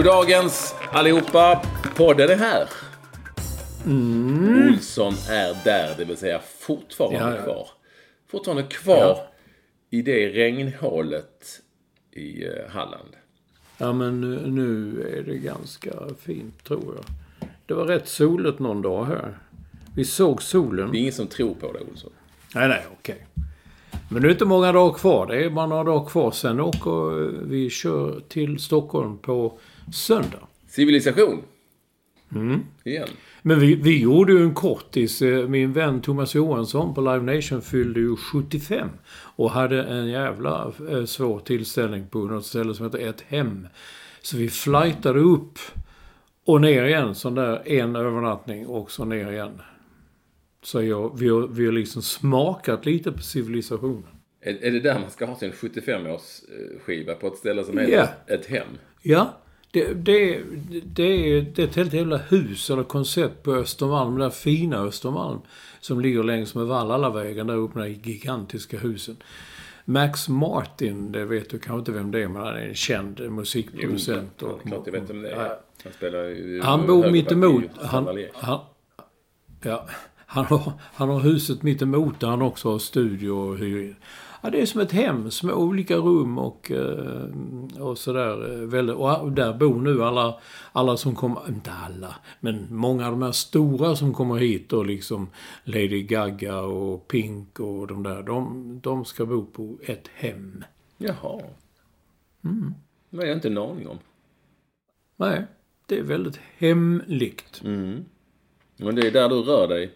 Goddagens allihopa. Podden är här. Olsson är där, det vill säga fortfarande Ja, ja. kvar. Fortfarande kvar i det regnhålet i eh, Halland. Ja, men nu, nu är det ganska fint, tror jag. Det var rätt soligt någon dag här. Vi såg solen. Det är ingen som tror på det, Olsson. Nej, nej, okej. Men nu är det inte många dagar kvar. Det är bara några dagar kvar. Sen åker vi kör till Stockholm på söndag. Civilisation. Igen. Men vi, vi gjorde ju en kortis. Eh, Min vän Thomas Johansson på Live Nation fyllde ju 75. Och hade en jävla eh, svår tillställning på något ställe som heter Ett Hem. Så vi flightade upp och ner igen. Sån där en övernattning och så ner igen. Så jag, vi, har, vi har liksom smakat lite på civilisationen. Är, är det där man ska ha sin 75-årsskiva på ett ställe som heter Ja. ett hem? Ja, det, det, det, är, ett helt jävla hus eller koncept på Östermalm. Det där fina Östermalm. Som ligger längs med Vallalavägen där uppe, de där gigantiska husen. Max Martin, det vet du kanske inte vem det är, men han är en känd musikproducent. Jo, och, klart jag vet om det är. Han spelar ju Han bor högerback mitt i emot. Han, han, ja, han, har, han har huset mitt emot där han också har studio och hyr. Ja, det är som ett hem. Små olika rum och, eh, och sådär. eh, Och där bor nu alla, alla som kommer, inte alla, men många av de här stora som kommer hit och liksom Lady Gaga och Pink och de där. De, de ska bo på ett hem. Jaha. Mm. Det har jag inte en aning om. Nej, det är väldigt hemlikt. Men det är där du rör dig.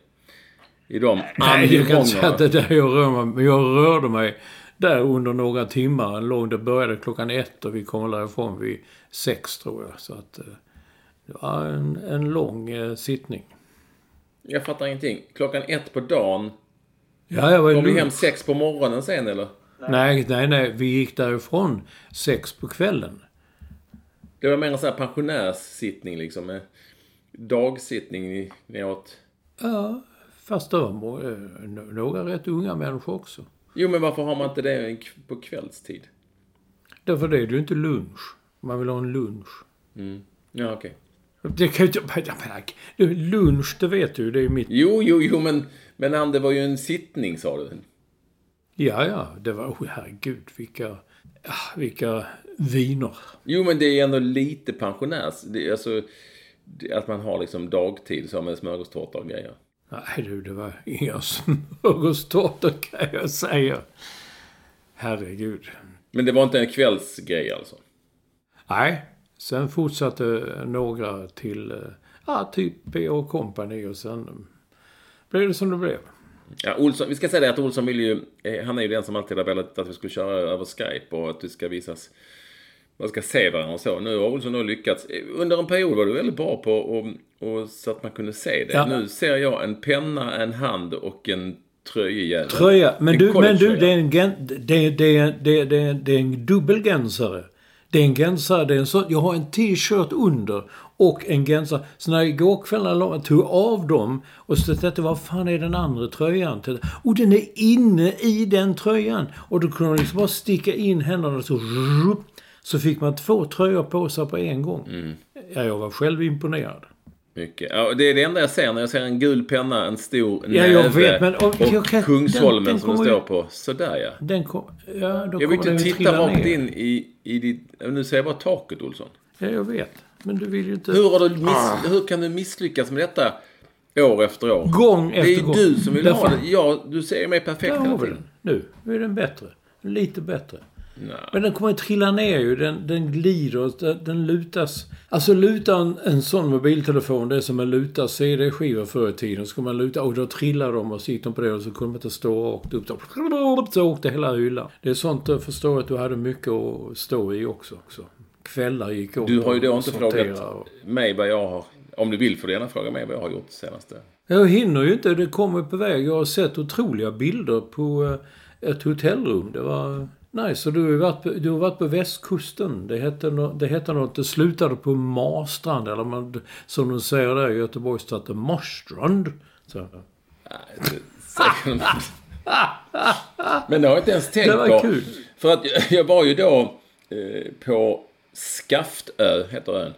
I de Nej, jag kan inte säga att det är där jag rör mig. Men jag rörde mig där under några timmar. En lång, det började klockan ett och vi kom därifrån vid sex tror jag. Så att eh, det var en, en lång eh, sittning. Jag fattar ingenting. Klockan ett på dagen. Ja, jag var Kom lugn. hem sex på morgonen sen eller? Nej, nej, nej. Vi gick därifrån sex på kvällen. Det var mer en sån här pensionärssittning liksom. Dagsittning ni, ni åt. Ja, fast det var eh, några rätt unga människor också. Jo, men varför har man inte det på kvällstid? Därför det är ju inte lunch. Man vill ha en lunch. Ja, okej. Det kan ju inte... Lunch, det vet du. Det är ju mitt... Jo, jo, jo, men, men det var ju en sittning sa du. Ja, ja. Det var... Oh, herregud, vilka... ah, Vilka viner. Jo, men det är ändå lite pensionärs... Det alltså att man har liksom dagtid så med smörgåstårta och grejer. Nej du, det var inga smörgåstårtor kan jag säga. Herregud. Men det var inte en kvällsgrej alltså? Nej, sen fortsatte några till, eh, ja, typ P.O. Company och sen blev det som det blev. Ja, Olsson, vi ska säga det att Olsson vill ju... eh, Han är ju den som alltid har velat att vi skulle köra över Skype och att det ska visas... Man ska se varandra och så. Nu har Olsson då lyckats. Under en period var du väldigt bra på och, och så att man kunde se det. Ja. Nu ser jag en penna, en hand och en tröjejävel. Tröja. Men En du, men du det är en, gen, det, det, det, det, det är en dubbelgänsare. Det är en gänsare, det är en sån, jag har en t-shirt under och en gänsare. Så när jag igår kväll jag tog av dem och så tänkte jag, vad fan är den andra tröjan? Och den är inne i den tröjan. Och då kunde man liksom bara sticka in händerna så rup, så fick man två tröjor på sig på en gång. Mm. Ja, jag var själv imponerad. Mycket. Ja, det är det enda jag ser när jag ser en gul penna, en stor Ja, näve vet, men- och och kan- Kungsholmen den- den som det ju- står på. Sådär ja. Den kom, ja, då Jag vill inte ju titta rakt in i, i ditt... Nu ser jag bara taket, Olsson. Ja, jag vet. Men du vill ju inte... Hur, har du miss, hur kan du misslyckas med detta? År efter år. Gång efter Det är gång. du som vill Därför- ha det. Ja, du ser mig perfekt Där har vi den. Nu. Nu är den bättre. Lite bättre. Nej. Men den kommer att trilla ner ju. Den, den glider. Den, den lutas. Alltså luta en, en sån mobiltelefon, det är som att luta CD-skivor förr i tiden. Så kommer man luta och då trillar de och så gick de på det och så kunde man inte stå rakt upp. Så, så åkte hela hyllan. Det är sånt jag förstår att du hade mycket att stå i också. också. Kvällar gick åt Du har ju då inte frågat och- mig vad jag har... Om du vill får du gärna fråga mig vad jag har gjort senaste. Jag hinner ju inte. Det kommer på väg. Jag har sett otroliga bilder på eh, ett hotellrum. Det var nice. Och du har varit på, du har varit på västkusten. Det hette, det hette något. Det slutade på Marstrand. Eller man, som de säger där i. Marstrand. Så. Nej, det- säkert. Men det har jag inte ens tänkt Det var på. kul. För att jag- jag var ju då eh, på Skaftö, heter ön.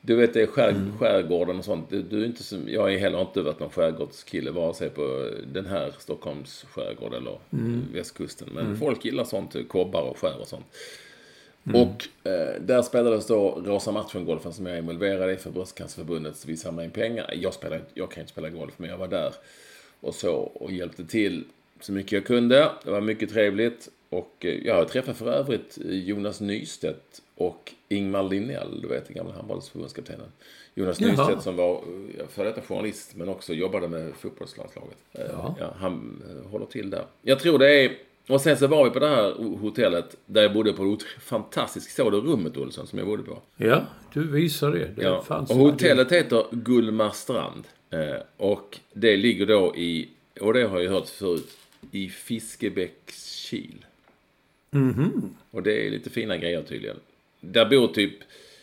Du vet, det är skär, Mm. skärgården och sånt. Du, du är inte som, jag har heller inte varit någon skärgårdskille, vare sig på den här Stockholms skärgård eller Mm. västkusten. Men folk gillar sånt, kobbar och skär och sånt. Mm. Och eh, där spelades då Rosa Matchen-golfen som jag är involverad i för Bröstcancerförbundet. Så vi samlade in pengar. Jag, spelar, jag kan inte spela golf, men jag var där och så och hjälpte till så mycket jag kunde. Det var mycket trevligt. Och eh, jag har träffat för övrigt Jonas Nystedt och Ingmar Linnell, du vet den gamla handbollsförbundskaptenen. Jonas Jaha. Nystedt som var före detta journalist men också jobbade med fotbollslandslaget. Eh, Ja. Han eh, håller till där. Jag tror det är... Och sen så var vi på det här hotellet där jag bodde på ett fantastiskt... Såg du rummet Olsson som jag bodde på? Ja, du visar det. det Ja. fanns Och hotellet heter Gullmarstrand. Eh, och det ligger då i, och det har jag hört förut, i Fiskebäckskil. Och det är lite fina grejer tydligen. Där bor typ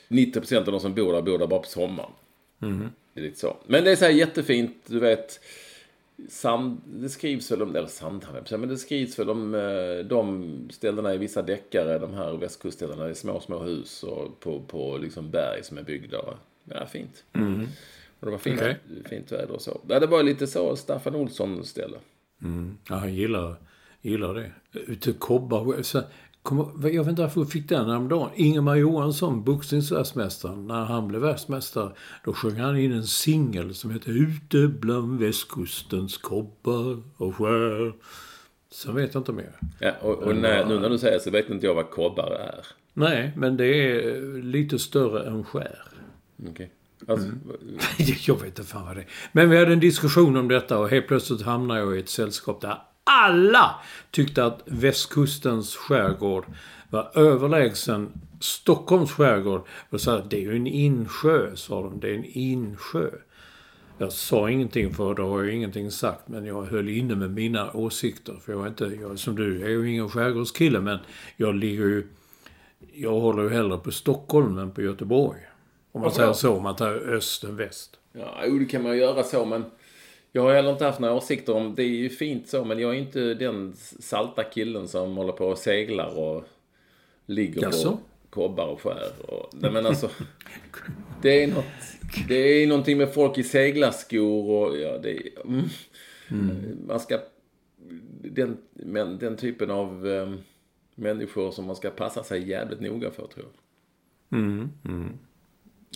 90% av de som bor där bor där bara på sommaren. Det är lite så. Men det är så här jättefint, du vet. Sand, det skrivs väl om, eller Sandhamn, men det skrivs väl om eh, de ställena i vissa deckare, de här västkustställena, är små, små hus och på, på liksom berg som är byggda. Ja, fint. Och det var fint, Okej. fint väder och så. Ja, det var lite så Staffan Olsson-ställe. Ja, han gillar, gillar det. Ute Kobbar... Kom, jag vet inte varför jag fick den häromdagen. Ingemar Johansson, boxningsvärldsmästaren, när han blev världsmästare, då sjöng han in en singel som heter Ute bland västkustens kobbar och skär. Sen vet jag inte mer. Ja, och, och när, nu när du säger så vet inte jag vad kobbar är. Nej, men det är lite större än skär. Okej. Alltså, Jag vet inte fan vad det är. Men vi hade en diskussion om detta och helt plötsligt hamnade jag i ett sällskap där alla tyckte att västkustens skärgård var överlägsen Stockholms skärgård. Och sa att det är ju en insjö, sa de. Det är en insjö. Jag sa ingenting för då har jag ingenting sagt. Men jag höll inne med mina åsikter. För jag är inte, jag, som du, jag är ju ingen skärgårdskille. Men jag ligger ju... Jag håller ju hellre på Stockholm än på Göteborg. Om man säger så, om man tar öst än väst. Ja, jo, det kan man göra så, men jag har heller inte haft några åsikter om det är ju fint så, men jag är inte den salta killen som håller på och seglar och ligger Jaså? på kobbar och skär. Och, nej, men alltså, det är något, det är någonting med folk i seglarskor och ja, det är, mm, man ska, den, men, den typen av eh, människor som man ska passa sig jävligt noga för, tror jag.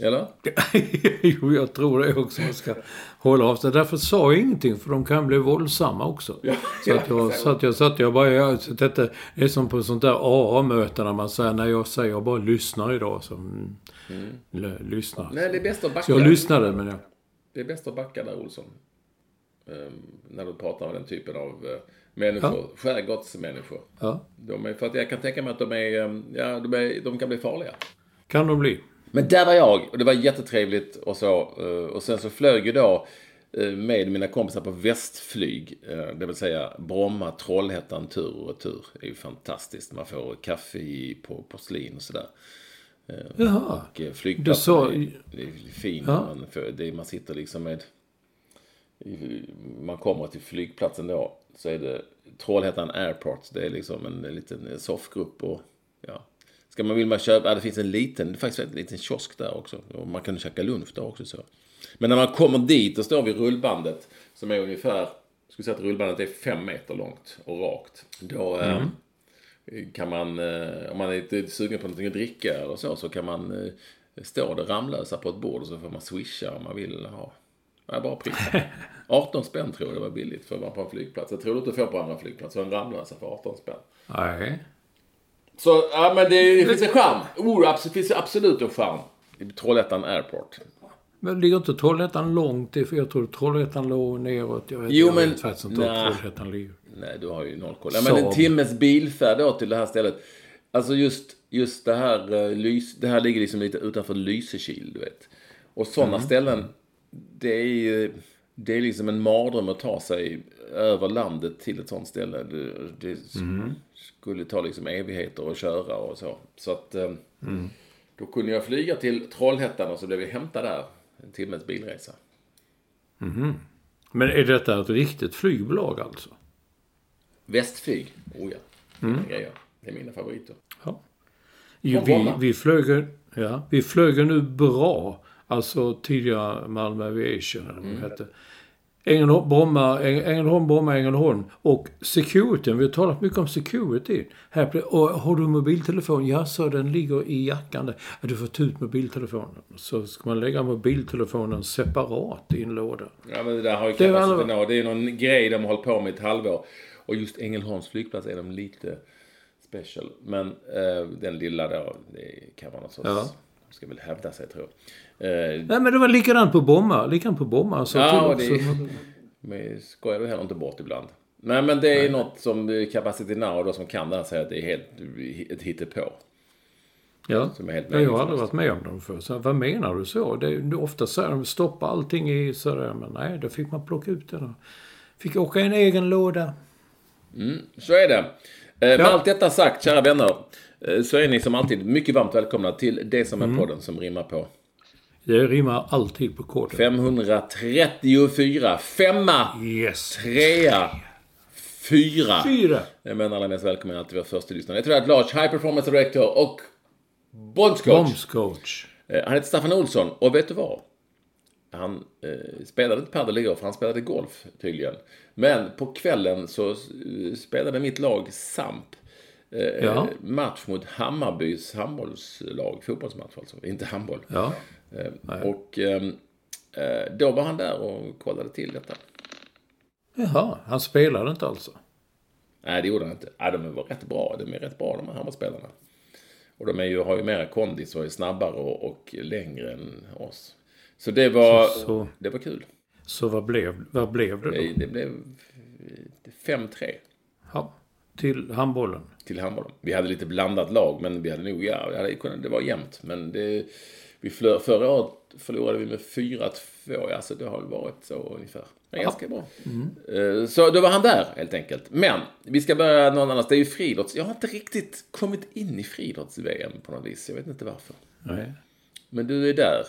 Eller? jo, jag tror det också. Man ska hålla av sig. Därför sa jag ingenting, för de kan bli våldsamma också. så, att jag, så att jag satt jag bara... Jag, så detta är som på sånt där AA-möte när man säger, när jag säger jag bara lyssnar idag. Så, mm, l- lyssnar. Nej, det är bäst att backa. Så jag lyssnade, men jag... Det är bäst att backa där, Olsson. Ehm, när du pratar om den typen av eh, människor. Skärgårdsmänniskor. Ja, De är, för att jag kan tänka mig att de är, ehm, ja, de, är, de kan bli farliga. kan de bli. Men där var jag och det var jättetrevligt och så. eh, Och sen så flög jag då eh, med mina kompisar på västflyg. eh, Det vill säga Bromma, Trollhättan, tur och retur. Det är ju fantastiskt. Man får kaffe på porslin och sådär. Jaha. Och flygplatsen sa- är, det är fin. Ja. Man, för det, man sitter liksom med... Man kommer till flygplatsen då. Så är det Trollhättan Airport. Det är liksom en, en liten soffgrupp och ja. Ska man vill man köpa, ja, det finns en liten, det faktiskt en liten kiosk där också. Och man kan käka lunch där också så. Men när man kommer dit och står vid rullbandet som är ungefär, jag skulle säga att rullbandet är fem meter långt och rakt. Då eh, kan man, eh, om man är lite sugen på någonting att dricka eller så, så kan man eh, stå där Ramlösa på ett bord och så får man swisha om man vill ha Nej, bara priset. 18 spänn tror jag det var billigt för att vara på en flygplats. Jag tror du inte får på andra flygplatser en Ramlösa för 18 spänn. Nej. Så, ja men det, det finns en charm. Oh, det finns absolut en charm. Trollhättan Airport. Men ligger inte Trollhättan långt? För jag tror Trollhättan låg neråt. Jag vet, Jo, jag men- vet faktiskt inte var. Trollhättan ligger. Nej, du har ju noll koll. Ja, men en timmes bilfärd då till det här stället. Alltså just, just det här, lys, det här ligger liksom lite utanför Lysekil, du vet. Och sådana ställen, det är ju, det är liksom en mardröm att ta sig över landet till ett sånt ställe. Det, det skulle ta liksom evigheter att köra och så. Så att, eh, då kunde jag flyga till Trollhättan och så blev jag hämtad där. En timmes bilresa. Men är detta ett riktigt flygbolag alltså? Västflyg, oh ja. Grejer. Det är mina favoriter. Ja. Jo, vi, vi, flög, ja, vi flög nu bra. Alltså tidigare Malmö Aviation eller vad Mm. hette. Ängelholm, Bromma, Äng- Ängelholm, Bromma, Ängelholm. Och securityn, vi har talat mycket om security. Här, och har du mobiltelefon? Ja, så den ligger i jackan där. Du får ta ut mobiltelefonen. Så ska man lägga mobiltelefonen separat i en låda. Ja, men det där har ju Det alla-. Det är någon grej de har hållit på med ett halvår. Och just Ängelholms flygplats är de lite special. Men eh, den lilla då, det kan vara något sorts... Ja. Ska väl hävda sig tror jag. Eh, Nej, men det var likadant på Bromma. Likadant på Bromma. Så Ja, det- men skojar du heller inte bort ibland. Nej, men det är något som eh, Capacity Now, då som kan det här, säger att det är helt ett hittepå. Ja, Som är helt jag har aldrig varit med om dem förr. Så vad menar du så? Det, är- ofta säger de stoppa allting i sådär. Men nej, då fick man plocka ut det. Då. Fick åka i en egen låda. Så är det. Eh, Med Ja. allt detta sagt, kära vänner, eh, så är ni som alltid mycket varmt välkomna till Det som är Mm. podden som rimmar på Det rimmar alltid på koden. 534. Femma, Yes. trea, fyra. Fyra. Men allra mest välkommen är alltid vår första lyssnare. Jag tror att Lars, High Performance Director och Bondscoach. Bombscoach. Eh, Han heter Staffan Olsson och vet du vad? Han eh, spelade inte padel igår för han spelade golf tydligen. Men på kvällen så eh, spelade mitt lag SAMP eh, Ja. match mot Hammarbys handbollslag. Fotbollsmatch alltså, inte handboll. Ja. Eh, och ehm, eh, då var han där och kollade till detta. Jaha, han spelade inte alltså. Nej, det gjorde han inte. Nej, de var rätt bra. De är rätt bra de här handbollsspelarna. Och de är ju, har ju mera kondis och är snabbare och, och längre än oss. Så det var, Så- så- det var kul. Så vad blev, vad blev det då? Det, det blev 5-3 Ja, till handbollen. till handbollen. Vi hade lite blandat lag, men vi hade nog, ja, det, var jämnt. Men det, vi flö, förra året förlorade vi med 4-2, ja, så det har väl varit så ungefär. Men ganska bra. Eh, Så då var han där, helt enkelt. Men, vi ska börja någon annanstans. Det är ju friidrotts... Jag har inte riktigt kommit in i friidrotts-VM på något vis. Jag vet inte varför. Nej. Men du är där,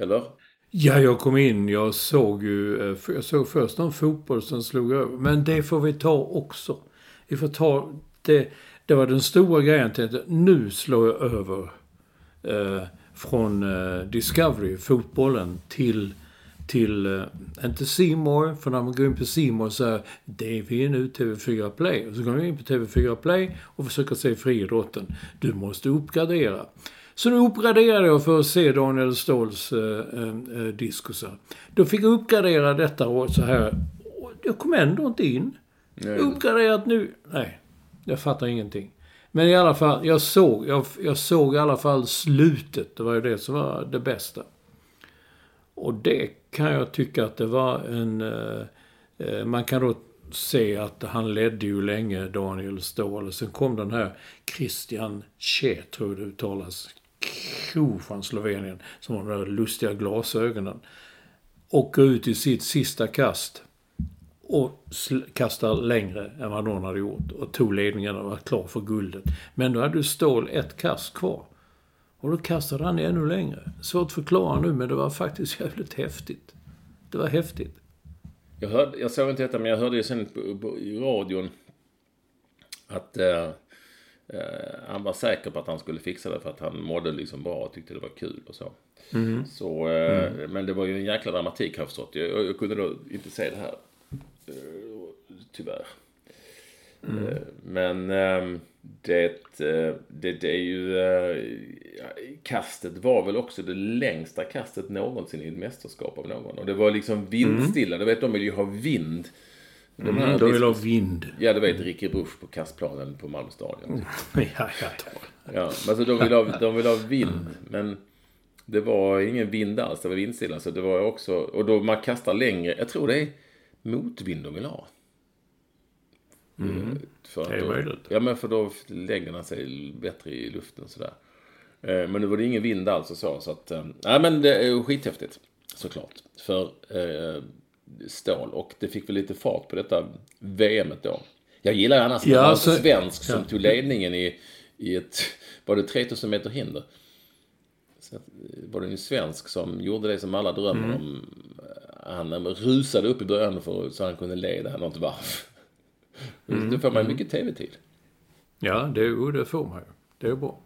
eller? Ja, jag kom in. Jag såg ju... eh, Jag såg först någon fotboll som slog över. Men det får vi ta också. Vi får ta... Det, det var den stora grejen. Till nu slår jag över eh, från eh, Discovery, fotbollen, till... Till, eh, inte Simor för när man går in på Simor så är det är vi nu TV4 Play. Och så går man in på TV4 Play och försöker se friidrotten. Du måste uppgradera. Så nu uppgraderade jag för att se Daniel Ståhls eh, eh, eh diskusar. Då fick jag uppgradera detta och så här. Jag kom ändå inte in. Uppgraderat nu. Nej, jag fattar ingenting. Men i alla fall, jag såg, jag, jag såg i alla fall slutet. Det var ju det som var det bästa. Och det kan jag tycka att det var en... Eh, eh man kan då se att han ledde ju länge, Daniel Ståhl. Sen kom den här Christian Che, tror jag det uttalas. Ko från Slovenien. Som har de där lustiga glasögonen. Åker ut i sitt sista kast. Och kastar längre än vad någon hade gjort. Och tog ledningen och var klar för guldet. Men då hade du Ståhl ett kast kvar. Och då kastade han ännu längre. Svårt att förklara nu, men det var faktiskt jävligt häftigt. Det var häftigt. Jag, hörde, jag såg inte detta, men jag hörde ju sen i radion att eh, eh, han var säker på att han skulle fixa det för att han mådde liksom bra och tyckte det var kul och så. så eh, Men det var ju en jäkla dramatik har jag förstått. Jag, jag, jag kunde då inte se det här. Eh, tyvärr. Eh, Men ehm, det, eh, det, det är ju... ja, Kastet var väl också det längsta kastet någonsin i ett mästerskap av någon. Och det var liksom vindstilla. Du vet, de vill ju ha vind. De här Mm, de vill ha vind. Ja, du vet Ricky Bruch på kastplanen på Malmö stadion. Ja, jag tar. Ja, men alltså de vill ha, de vill ha vind. Men det var ingen vind alls. Det var vindstilla. Så det var också... Och då man kastar längre. Jag tror det är motvind de vill ha. Mm. För att Det är då, möjligt. Ja, men för då lägger den sig bättre i luften sådär. Eh, Men nu var det ingen vind alls och så. Så att... eh, Nej, men det är skithäftigt. Såklart. För eh, stål. Och det fick väl lite fart på detta VMet då. Jag gillar ju annars att Ja, det var en så- svensk som ja. tog ledningen i, i ett... Var det 3000 meter hinder? Så att, eh, var det en svensk som gjorde det som alla drömmer Mm. om. Han eh, rusade upp i början för, så han kunde leda något varv. Mm. Då får man mycket tv-tid. Ja, det, jo, det får man ju. Det är bra.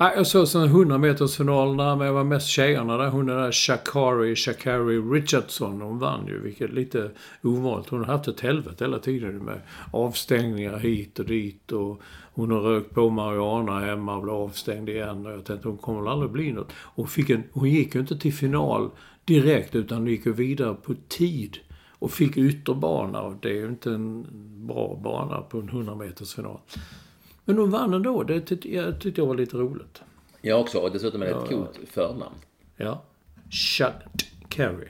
Jag såg sån 100 meters final där, men jag var mest tjejerna där. Hon är där Shakari, Shakari Richardson. Hon vann ju, vilket är lite ovanligt. Hon har haft ett helvete hela tiden med avstängningar hit och dit. Och hon har rökt på marijuana hemma och blev avstängd igen. Och jag tänkte hon kommer väl aldrig bli något. Hon, fick en, hon gick ju inte till final direkt utan gick vidare på tid. Och fick ytterbana och det är ju inte en bra bana på en 100 meters final. Men hon vann ändå. Det tyckte jag, tyckte jag var lite roligt. Jag också, och dessutom är det ett coolt förnamn. Ja. Shut Carry.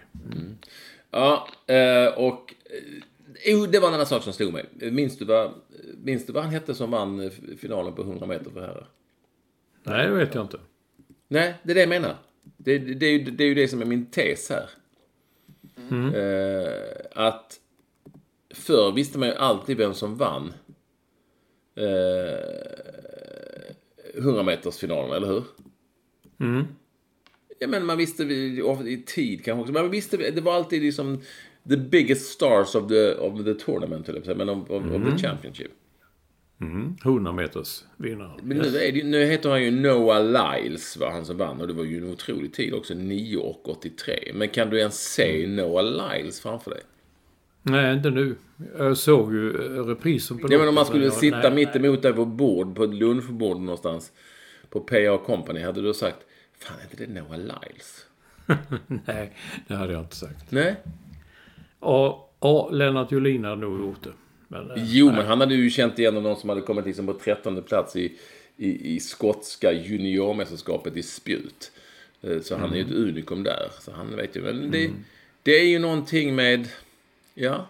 Ja, eh, och... eh, Jo, det var en annan sak som slog mig. Minns du vad, minns du vad han hette som vann finalen på 100 meter för herrar? Nej, det vet jag inte. Nej, det är det jag menar. Det, det, det, är, ju, det är ju det som är min tes här. Eh, att förr visste man ju alltid vem som vann eh, 100 meters finalen, eller hur? Ja, men man visste i tid kanske också. Men man visste, det var alltid liksom the biggest stars of the, of the tournament, säga, men of, of, of the championship. 100 meters vinnare. Men nu, det, nu heter han ju Noah Lyles, var han som vann. Och det var ju en otrolig tid också, 9 och 83. Men kan du ens se Noah Lyles framför dig? Nej, inte nu. Jag såg ju eh, reprisen på Ja, men om man skulle jag- sitta nej, mitt emot dig på bord, på ett lunchbord någonstans, på PA Company, hade du sagt Fan, är inte det Noah Lyles? Nej, det hade jag inte sagt. Nej? Ja, ja Lennart Julin hade nog gjort det. Men, eh, Jo, men han hade ju känt igen någon som hade kommit liksom på trettonde plats i, i, i skotska juniormästerskapet i spjut. Eh, Så han är ju ett unikum där. Så han vet ju. Men det, det är ju någonting med... Ja.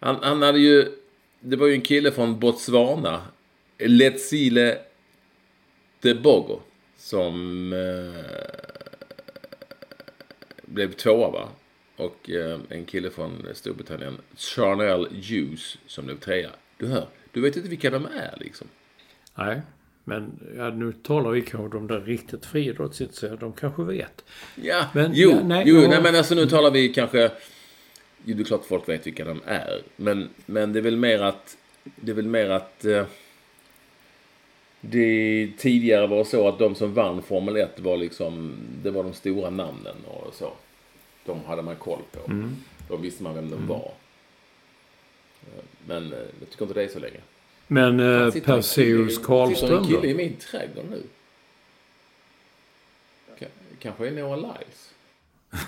Han, han hade ju... Det var ju en kille från Botswana. Letsile de Bogo. Som eh, blev tvåa va? Och eh, en kille från Storbritannien, Charnel Hughes, som blev trea. Du hör, du vet inte vilka de är liksom. nej. Men ja, nu talar vi kanske om de där riktigt friidrottsintresserade. De kanske vet. Ja, Men, jo, ja, nej, jo, ja. nej men alltså nu talar vi kanske... Jo, det är klart folk vet vilka de är. Men, men det är väl mer att... Det är väl mer att... Eh, det tidigare var så att de som vann Formel 1 var liksom... Det var de stora namnen och så. De hade man koll på. Mm. Då visste man vem de var. Eh, Men eh, jag tycker inte det är så länge. Men eh, Sitter en Perseus kille- Sitter Karlström en då? kille i min trädgård nu. Ka- Kanske är Noah Lyles.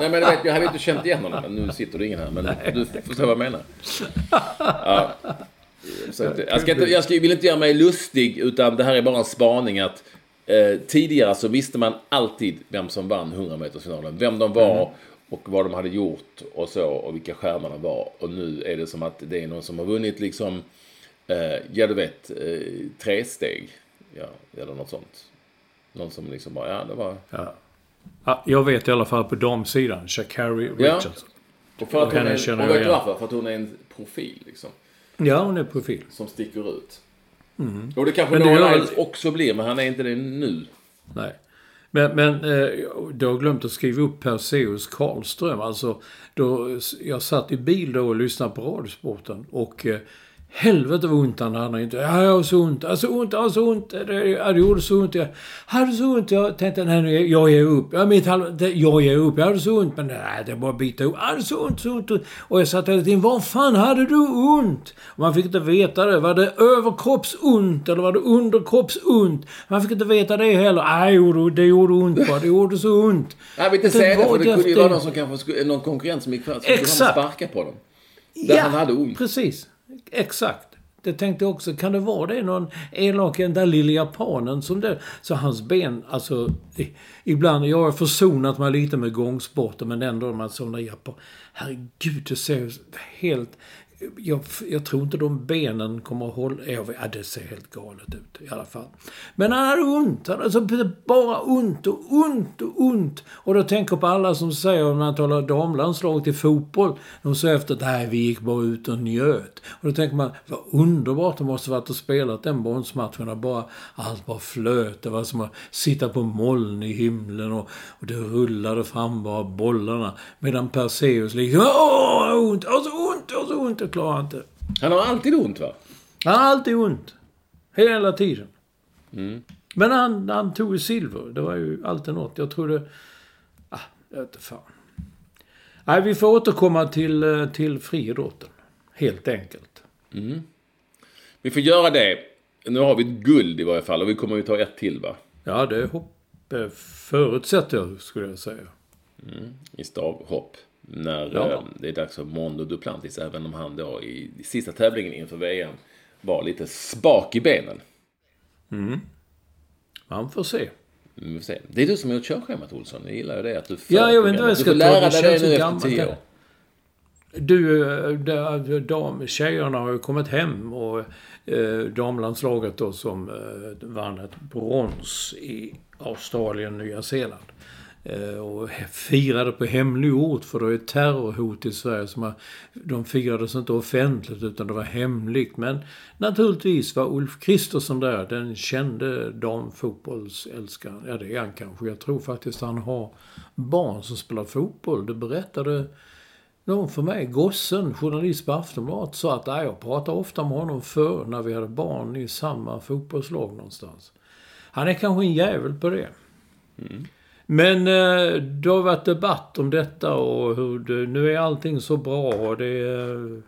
Nej men du vet, jag hade inte känt igen honom. Nu sitter det ingen här. Men du förstår vad jag menar. Ja. Så att, jag, ska inte, jag ska, vill inte göra mig lustig. Utan det här är bara en spaning att eh, tidigare så visste man alltid vem som vann 100 metersfinalen. Vem de var och vad de hade gjort och så. Och vilka stjärnorna var. Och nu är det som att det är någon som har vunnit liksom Eh, ja, du vet, eh, tre steg. Ja, eller något sånt. Någon som liksom bara, ja, det var... Ja. Ja, jag vet i alla fall på damsidan. Shakari Ja. Richardson. Och för att hon henne är, och vet du varför? För att hon är en profil, liksom. Ja, hon är profil. Som sticker ut. Och det kanske Men det Noah Lyles också blir, men han är inte det nu. Nej. Men, men eh, du har glömt att skriva upp Perseus Karlström. Alltså, då, jag satt i bil då och lyssnade på Radiosporten och eh, Helvete vad ont han hade inte. Ja, jag har så ont, jag har så ont, jag har så ont. Det, ja, det gjorde så ont. Jag hade så ont. Jag tänkte, nej, jag ger upp. Ja, mitt halv, jag ger upp. Jag hade så ont. Men nej, det är bara att bita ihop. Jag hade så ont, så ont. Och jag satt hela tiden, var fan hade du ont? Och man fick inte veta det. Var det överkroppsont eller var det underkroppsont? Man fick inte veta det heller. Nej, det gjorde ont bara. Det gjorde så ont. Jag vill inte säga det, för det kunde ju vara någon som kanske skulle, någon konkurrent som gick fram skulle sparka på dem. Där ja, han hade ont. precis. Exakt. Det tänkte jag också, kan det vara det någon elak, den där lilla japanen som det... Så hans ben, alltså... Ibland, jag har försonat mig lite med gångsporten men ändå man sådana japan... Herregud, det ser helt jag, jag, tror inte de benen kommer att hålla... Ja, det ser helt galet ut i alla fall. Men han hade ont. Han hade alltså bara ont och ont och ont. Och då tänker jag på alla som säger, när man talar damlandslaget i fotboll, de säger efter att nej, vi gick bara ut och njöt. Och då tänker man, vad underbart det måste varit att spela den bronsmatchen bara, allt bara flöt. Det var som att sitta på moln i himlen och, och det rullade fram bara bollarna. Medan Perseus liksom, åh, ont, alltså ont, alltså ont klarar inte. Han har alltid ont va? Han har alltid ont. Hela tiden. Mm. Men han, han tog ju silver. Det var ju alltid något. Jag trodde... Ah, jag vet fan. Nej, vi får återkomma till, eh, till friidrotten. Helt enkelt. Mm. Vi får göra det. Nu har vi ett guld i varje fall och vi kommer ju ta ett till va? Ja, det hopp, förutsätter jag skulle jag säga. Mm. I stavhopp när ja. Eh, det är dags för Mondo Duplantis. Även om han då i sista tävlingen inför VM var lite spak i benen. Mm. Man får se. Mm, vi får se. Det är du som har gjort körschemat Olsson. Jag gillar ju det att du Ja, jag vet inte vad jag ska Du får lära dig det nu efter tio år. Du, eh, dam, tjejerna har ju kommit hem och eh, damlandslaget då som eh, vann ett brons i Australien, Nya Zeeland. Eh, och firade på hemlig ort för det är ett terrorhot i Sverige. Som har, de firades inte offentligt utan det var hemligt. Men naturligtvis var Ulf Kristersson där, den kände damfotbollsälskaren. Ja, det är han kanske. Jag tror faktiskt han har barn som spelar fotboll. Det berättade någon för mig, gossen, journalist på Aftonbladet, sa att jag pratade ofta med honom förr när vi hade barn i samma fotbollslag någonstans. Han är kanske en jävel på det. Mm. Men eh, det har varit debatt om detta och hur det, nu är allting så bra och det Eh,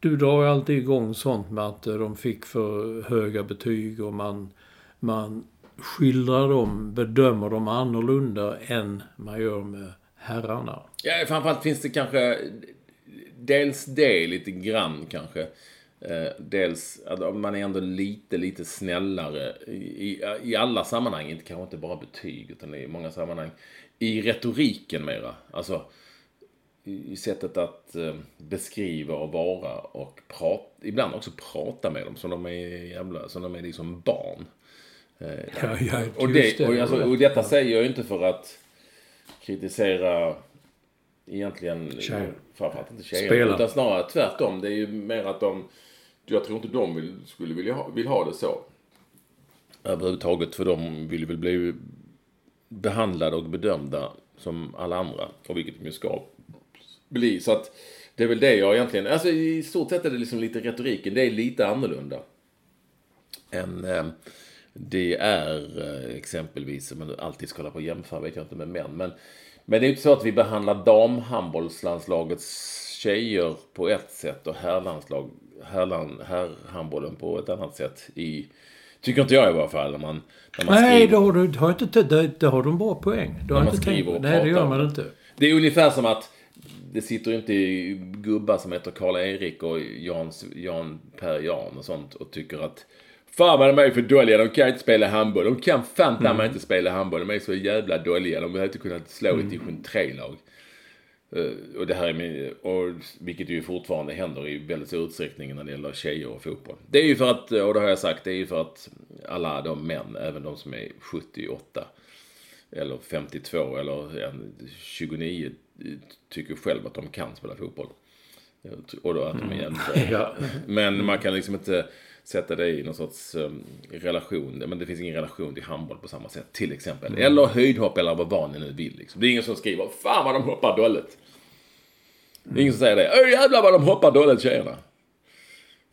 Du drar ju alltid igång sånt med att eh, de fick för höga betyg och man, man skildrar dem, bedömer dem annorlunda än man gör med herrarna. Ja, framförallt finns det kanske dels det lite grann kanske. Eh, dels att man är ändå lite, lite snällare i, i alla sammanhang. Inte, kanske inte bara betyg, utan i många sammanhang. I retoriken mera. Alltså i sättet att eh, beskriva och vara och prata, ibland också prata med dem som de är jävla, som de är liksom barn. Eh, ja, ja, och, det, och, alltså, och detta säger jag inte för att kritisera egentligen tjejer. framförallt inte tjejer. Utan snarare tvärtom. Det är ju mer att de jag tror inte de vill, skulle vilja ha, vill ha det så. Överhuvudtaget, för de vill väl bli behandlade och bedömda som alla andra. Och vilket de ju ska bli. Så att det är väl det jag egentligen, alltså i stort sett är det liksom lite retoriken, det är lite annorlunda. Än eh, det är eh, exempelvis, om man alltid ska hålla på och jämföra, vet jag inte med män. Men, men det är ju inte så att vi behandlar damhandbollslandslagets tjejer på ett sätt och herrlandslag herrhandbollen på ett annat sätt. I, tycker inte jag i alla fall. När man, när man Nej, det har, du, har inte, det, det har de bra poäng. Du har inte tänkt, nej, det gör man inte. Det är ungefär som att det sitter inte gubbar som heter Karl-Erik och Jan, Jan Per Jan och sånt och tycker att Fan vad de är för dåliga, de kan inte spela handboll. De kan fan mm. inte spela handboll. De är så jävla dåliga. De hade inte kunnat slå ett division 3-lag. Eh, och det här är med, och vilket ju fortfarande händer i väldigt stor utsträckning när det gäller tjejer och fotboll. Det är ju för att, och det har jag sagt, det är ju för att alla de män, även de som är 78 eller 52 eller 29 tycker själv att de kan spela fotboll. Och då att de är jävligt ja. Men man kan liksom inte sätta det i någon sorts um, relation. Men det finns ingen relation till handboll på samma sätt till exempel. Mm. Eller höjdhopp eller vad ni nu vill. Liksom. Det är ingen som skriver Fan vad de hoppar dåligt. Det är ingen som säger det. Öh jävlar vad de hoppar dåligt tjejerna.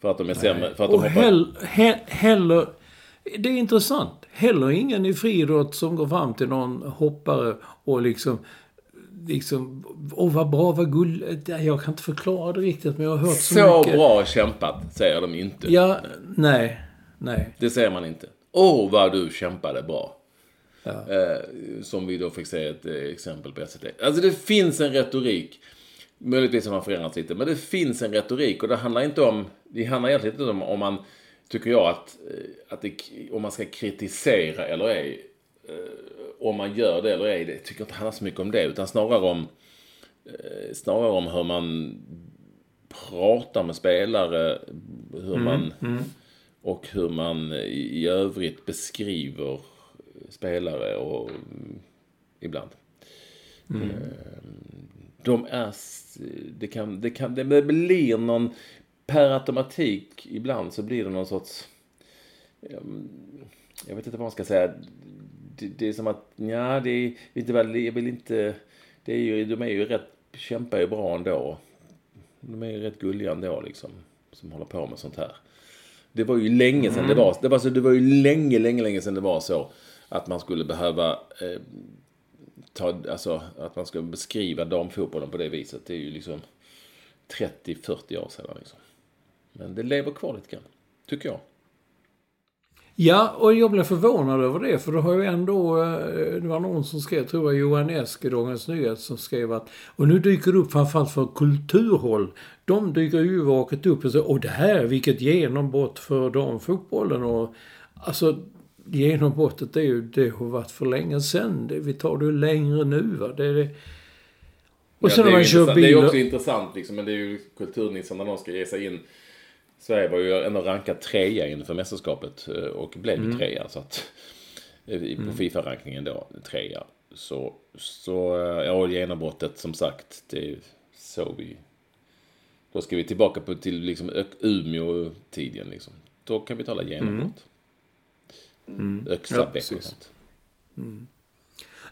För att de är sämre. För att de Och hoppar... hell, he, heller... Det är intressant. Heller ingen i friidrott som går fram till någon hoppare och liksom... Liksom, åh vad bra, vad gulligt. Jag kan inte förklara det riktigt men jag har hört så, Så mycket. bra kämpat, säger de inte. Ja, nej, nej. Det säger man inte. Åh, vad du kämpade bra. Eh, som vi då fick se ett eh, exempel på SVT. Alltså det finns en retorik. Möjligtvis har man förändrats lite. Men det finns en retorik och det handlar inte om... Det handlar egentligen inte om om man... Tycker jag att, eh, att det, om man ska kritisera eller ej. Eh, om man gör det eller ej. Det tycker jag inte handlar så mycket om det. Utan snarare om... Eh, snarare om hur man pratar med spelare. Hur man... Och hur man i, övrigt beskriver spelare och mm, ibland. Eh, De är... Det kan, det kan... Det blir någon... Per automatik ibland så blir det någon sorts... ehm, Jag vet inte vad man ska säga. Det, det är som att... Ja, det är inte väl... Jag vill inte... Det är ju, de är ju rätt... Kämpar ju bra ändå. De är ju rätt gulliga ändå liksom. Som håller på med sånt här. Det var ju länge sedan det var, det var, så, det var ju länge, länge, länge sedan det var så att man skulle behöva eh, ta, alltså att man ska beskriva damfotbollen på det viset. Det är ju liksom 30-40 år sedan liksom. Men det lever kvar lite grann, tycker jag. Ja, och jag blev förvånad över det. För det har ju ändå... Eh, det var någon som skrev, tror jag, Johan Esk i Dagens Nyheter, som skrev att... Och nu dyker det upp framförallt för kulturhåll. De dyker ju vaket upp och säger åh det här, vilket genombrott för damfotbollen. Och, alltså, genombrottet är ju, det har varit för länge sedan. Det, vi tar det ju längre nu va. Det, är det. Och Ja, sen det, när är man kör intressant. det är bil... också intressant liksom, men det är ju kulturnissarna när de ska ge sig in. Sverige var ju ändå rankad trea inför mästerskapet eh, och blev ju trea. Så att, eh, på Fifa-rankingen då, trea. Så, så eh, ja, genombrottet som sagt, det såg vi. Då ska vi tillbaka på, till liksom Umeå-tiden liksom. Då kan vi tala genombrott. Ja, Öxabäck precis. och sånt.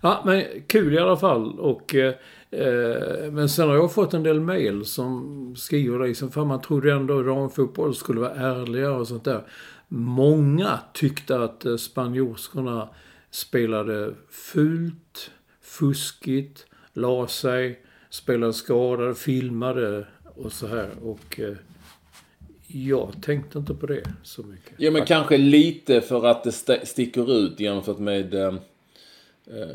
Ja, men kul i alla fall. Och, eh, eh, men sen har jag fått en del mail som skriver liksom, för man trodde ändå damfotboll skulle vara ärligare och sånt där. Många tyckte att eh, spanjorskorna spelade fult, fuskigt, la sig, spelade skadade, filmade och så här. Och eh, jag tänkte inte på det så mycket. Ja, men kanske lite för att det st- sticker ut jämfört med eh, eh,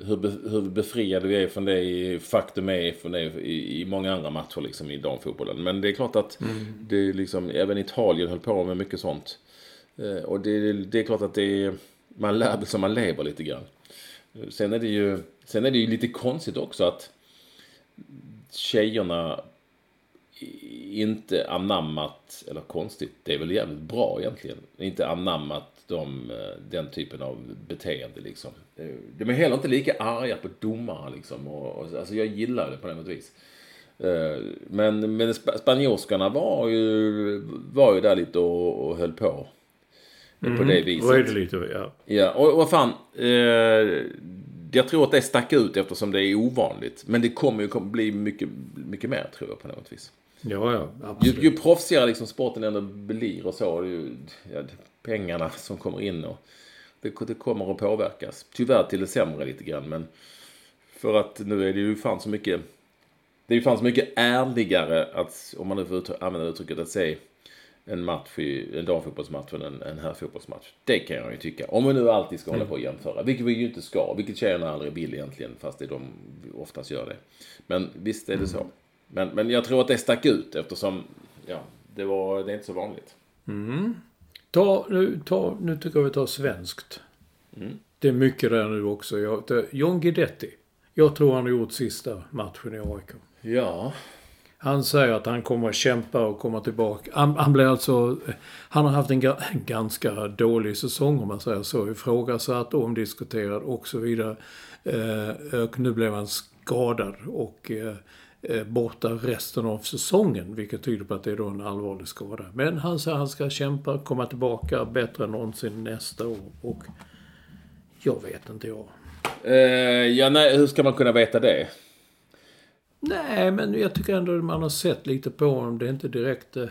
hur, be, hur befriade vi är från det i, faktum är från det i, i många andra matcher liksom i damfotbollen. Men det är klart att det är liksom, även Italien höll på med mycket sånt. Eh, och det, det är klart att det är, man lär som man lever lite grann. Sen är det ju, sen är det ju lite konstigt också att tjejerna inte anammat, eller konstigt, det är väl jävligt bra egentligen, inte anammat de, eh, den typen av beteende liksom. Eh, De är heller inte lika arga på domare liksom. Och, och, alltså jag gillar det på något vis. Eh, Men, men sp- spanjorskarna var ju, var ju där lite och, och höll på. På det viset. Det lite, ja. Ja, och vad fan. Eh, jag tror att det stack ut eftersom det är ovanligt. Men det kommer ju bli mycket, mycket mer tror jag på något vis. Ja, ja, Ju, absolut. ju proffsigare liksom sporten ändå blir och så. Ju, ja, pengarna som kommer in och det, det kommer att påverkas. Tyvärr till det sämre lite grann. Men för att nu är det ju fan så mycket. Det är ju fan så mycket ärligare att, om man nu får ut- använda uttrycket, att se en match i en damfotbollsmatch än en, en herrfotbollsmatch. Det kan jag ju tycka. Om vi nu alltid ska hålla på och jämföra. Vilket vi ju inte ska. Vilket tjejerna aldrig vill egentligen. Fast det är de oftast gör det. Men visst är det så. Men, men jag tror att det stack ut eftersom ja, det, var, det är inte så vanligt. Ta, nu, ta, nu tycker jag vi tar svenskt. Det är mycket där nu också. Jag, John Guidetti. Jag tror han har gjort sista matchen i AIK. Ja. Han säger att han kommer att kämpa och komma tillbaka. Han, han blir alltså... Han har haft en, ga, en ganska dålig säsong om man säger så. Ifrågasatt, omdiskuterad och så vidare. Eh, och nu blev han skadad och eh, borta resten av säsongen. Vilket tyder på att det är då en allvarlig skada. Men han säger att han ska kämpa, komma tillbaka bättre än någonsin nästa år. Och jag vet inte jag. Eh, ja, nej, hur ska man kunna veta det? Nej, men jag tycker ändå att man har sett lite på honom. Det är inte direkt... Eh,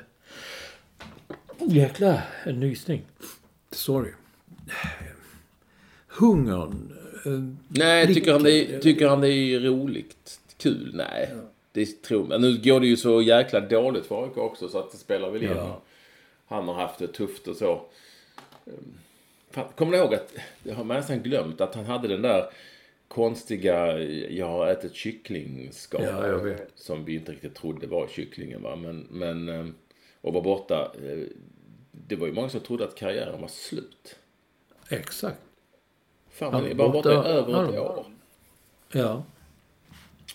Jäklar, en nysning. Sorry. Hungern. eh, Nej, tycker han, är, tycker han det är roligt? Kul? Nej. Det tror jag. Nu går det ju så jäkla dåligt för AIK också så att det spelar väl in. Ja. Han har haft det tufft och så. Ehm, Fan, kommer du ihåg att, jag har nästan glömt att han hade den där konstiga, jag har ätit kycklingskal. Ja. Som vi inte riktigt trodde var kycklingen va. Men, men, ehm, och var borta. eh, Det var ju många som trodde att karriären var slut. Exakt. Fan, Han är bara borta i borta- över ett år. Ja.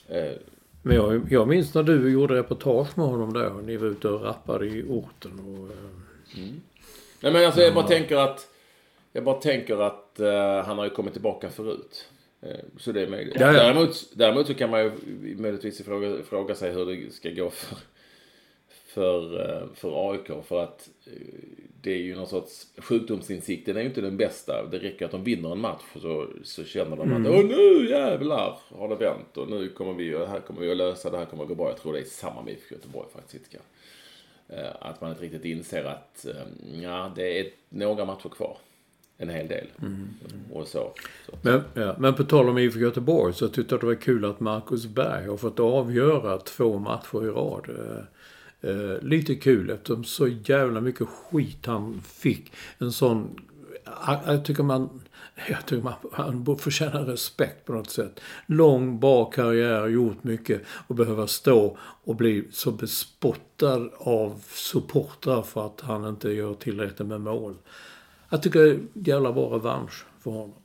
Eh, Men jag, jag minns när du gjorde reportage med honom där ni var ute och rappade i orten. Och, eh, Nej men alltså jag bara tänker att Jag bara tänker att eh, han har ju kommit tillbaka förut. Eh, så det är möjligt. Ja, ja. Däremot, däremot så kan man ju möjligtvis fråga, fråga sig hur det ska gå för, för, eh, för AIK. För att eh, det är ju någon sorts sjukdomsinsikten är ju inte den bästa. Det räcker att de vinner en match så, så känner de att åh nu jävlar har det vänt och nu kommer vi, och här kommer vi att lösa det här kommer att gå bra. Jag tror det är samma med IFK Göteborg faktiskt. Eh, Att man inte riktigt inser att ja, det är några matcher kvar. En hel del. Och så. så. Men, ja, men på tal om IFK Göteborg så tyckte jag det var kul att Marcus Berg har fått avgöra två matcher i rad. Eh, lite kul eftersom så jävla mycket skit han fick. En sån... Jag, tycker man... Jag tycker man, han förtjänar respekt på något sätt. Lång, bra karriär, gjort mycket och behöva stå och bli så bespottad av supportrar för att han inte gör tillräckligt med mål. Jag tycker det är jävla bra revansch för honom.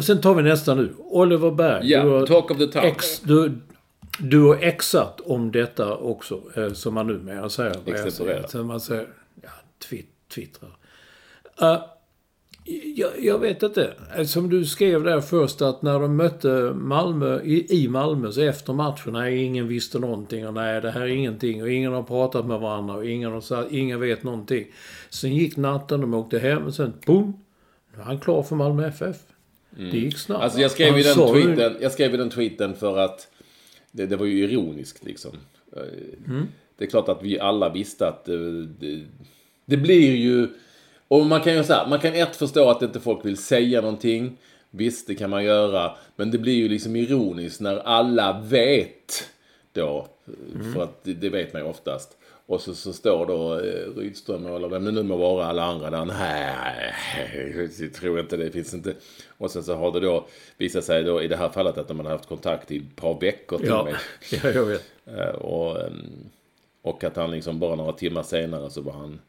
Och sen tar vi nästa nu. Oliver Berg. Ja, har talk of the town. Ex, du, du har exat om detta också, eh, som man numera säger. Extemporerat. Man säger, ja, twitt, twittrar. Eh, jag, jag vet inte. Eh, Som du skrev där först att när de mötte Malmö i, i Malmö så efter matchen, nej ingen visste någonting och nej det här är ingenting och ingen har pratat med varandra och ingen har sagt, ingen vet någonting. Sen gick natten, de åkte hem och sen boom! Nu är han klar för Malmö FF. Det gick snabbt. Alltså jag skrev, ju den tweeten, jag skrev den tweeten för att det, det var ju ironiskt liksom. Mm. Det är klart att vi alla visste att det, det, det blir ju... Och man kan ju säga, man kan ett förstå att inte folk vill säga någonting. Visst, det kan man göra. Men det blir ju liksom ironiskt när alla vet då. Mm. För att det, det vet man ju oftast. Och så, så står då eh, Rydström eller vem det nu må vara, alla andra där. Nej, jag tror inte det finns inte. Och sen så har det då visat sig då i det här fallet att de har haft kontakt i ett par veckor till Ja, med. ja, jag vet. Eh, Och, ehm, och att han liksom bara några timmar senare så var han,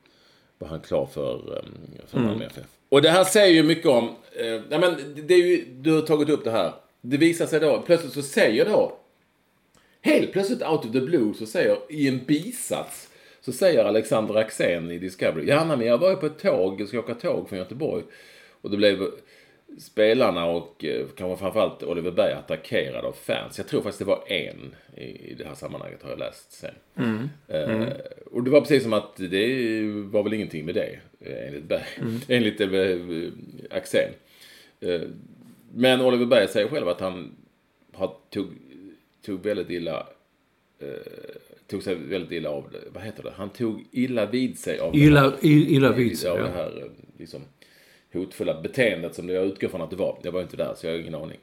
var han klar för, ehm, för Malmö FF. Och det här säger ju mycket om, eh, nej men det är ju, du har tagit upp det här. Det visar sig då, plötsligt så säger då, helt plötsligt out of the blue så säger, i en bisats, så säger Alexander Axén i Discovery, ja nej, men jag var ju på ett tåg, jag ska åka tåg från Göteborg. Och det blev spelarna och eh, kanske framförallt Oliver Berg attackerade av fans. Jag tror faktiskt det var en i, det här sammanhanget har jag läst sen. Eh, och det var precis som att det var väl ingenting med det eh, enligt Berg. enligt eh, Axén. Eh, men Oliver Berg säger själv att han har, tog, tog väldigt illa eh, tog sig väldigt illa av det. Vad heter det? Han tog illa vid sig av det här- Illa, illa vid sig. av det Ja. här eh, liksom, hotfulla beteendet som jag utgår från att det var. Jag var inte där så jag har ingen aning.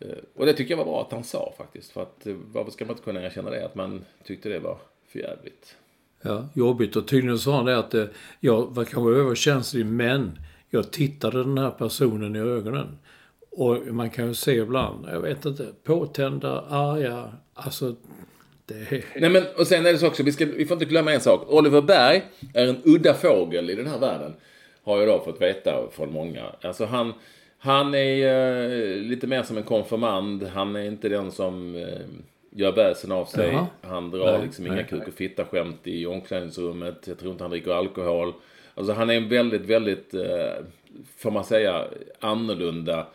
Eh, Och det tycker jag var bra att han sa faktiskt. För att eh, varför ska man inte kunna erkänna det? Att man tyckte det var för jävligt. Ja, jobbigt. Och tydligen sa han det att jag var kanske överkänslig men jag tittade den här personen i ögonen. Och man kan ju se ibland, jag vet inte, påtända, arga, alltså det. Nej men och sen är det så också, vi, ska, vi får inte glömma en sak. Oliver Berg är en udda fågel i den här världen. Har jag då fått veta från många. Alltså han, han är eh, lite mer som en konfirmand. Han är inte den som eh, gör väsen av sig. Jaha. Han drar Nej, liksom inga nej, kuk och fitta skämt i omklädningsrummet. Jag tror inte han dricker alkohol. Alltså han är en väldigt, väldigt, eh, får man säga, annorlunda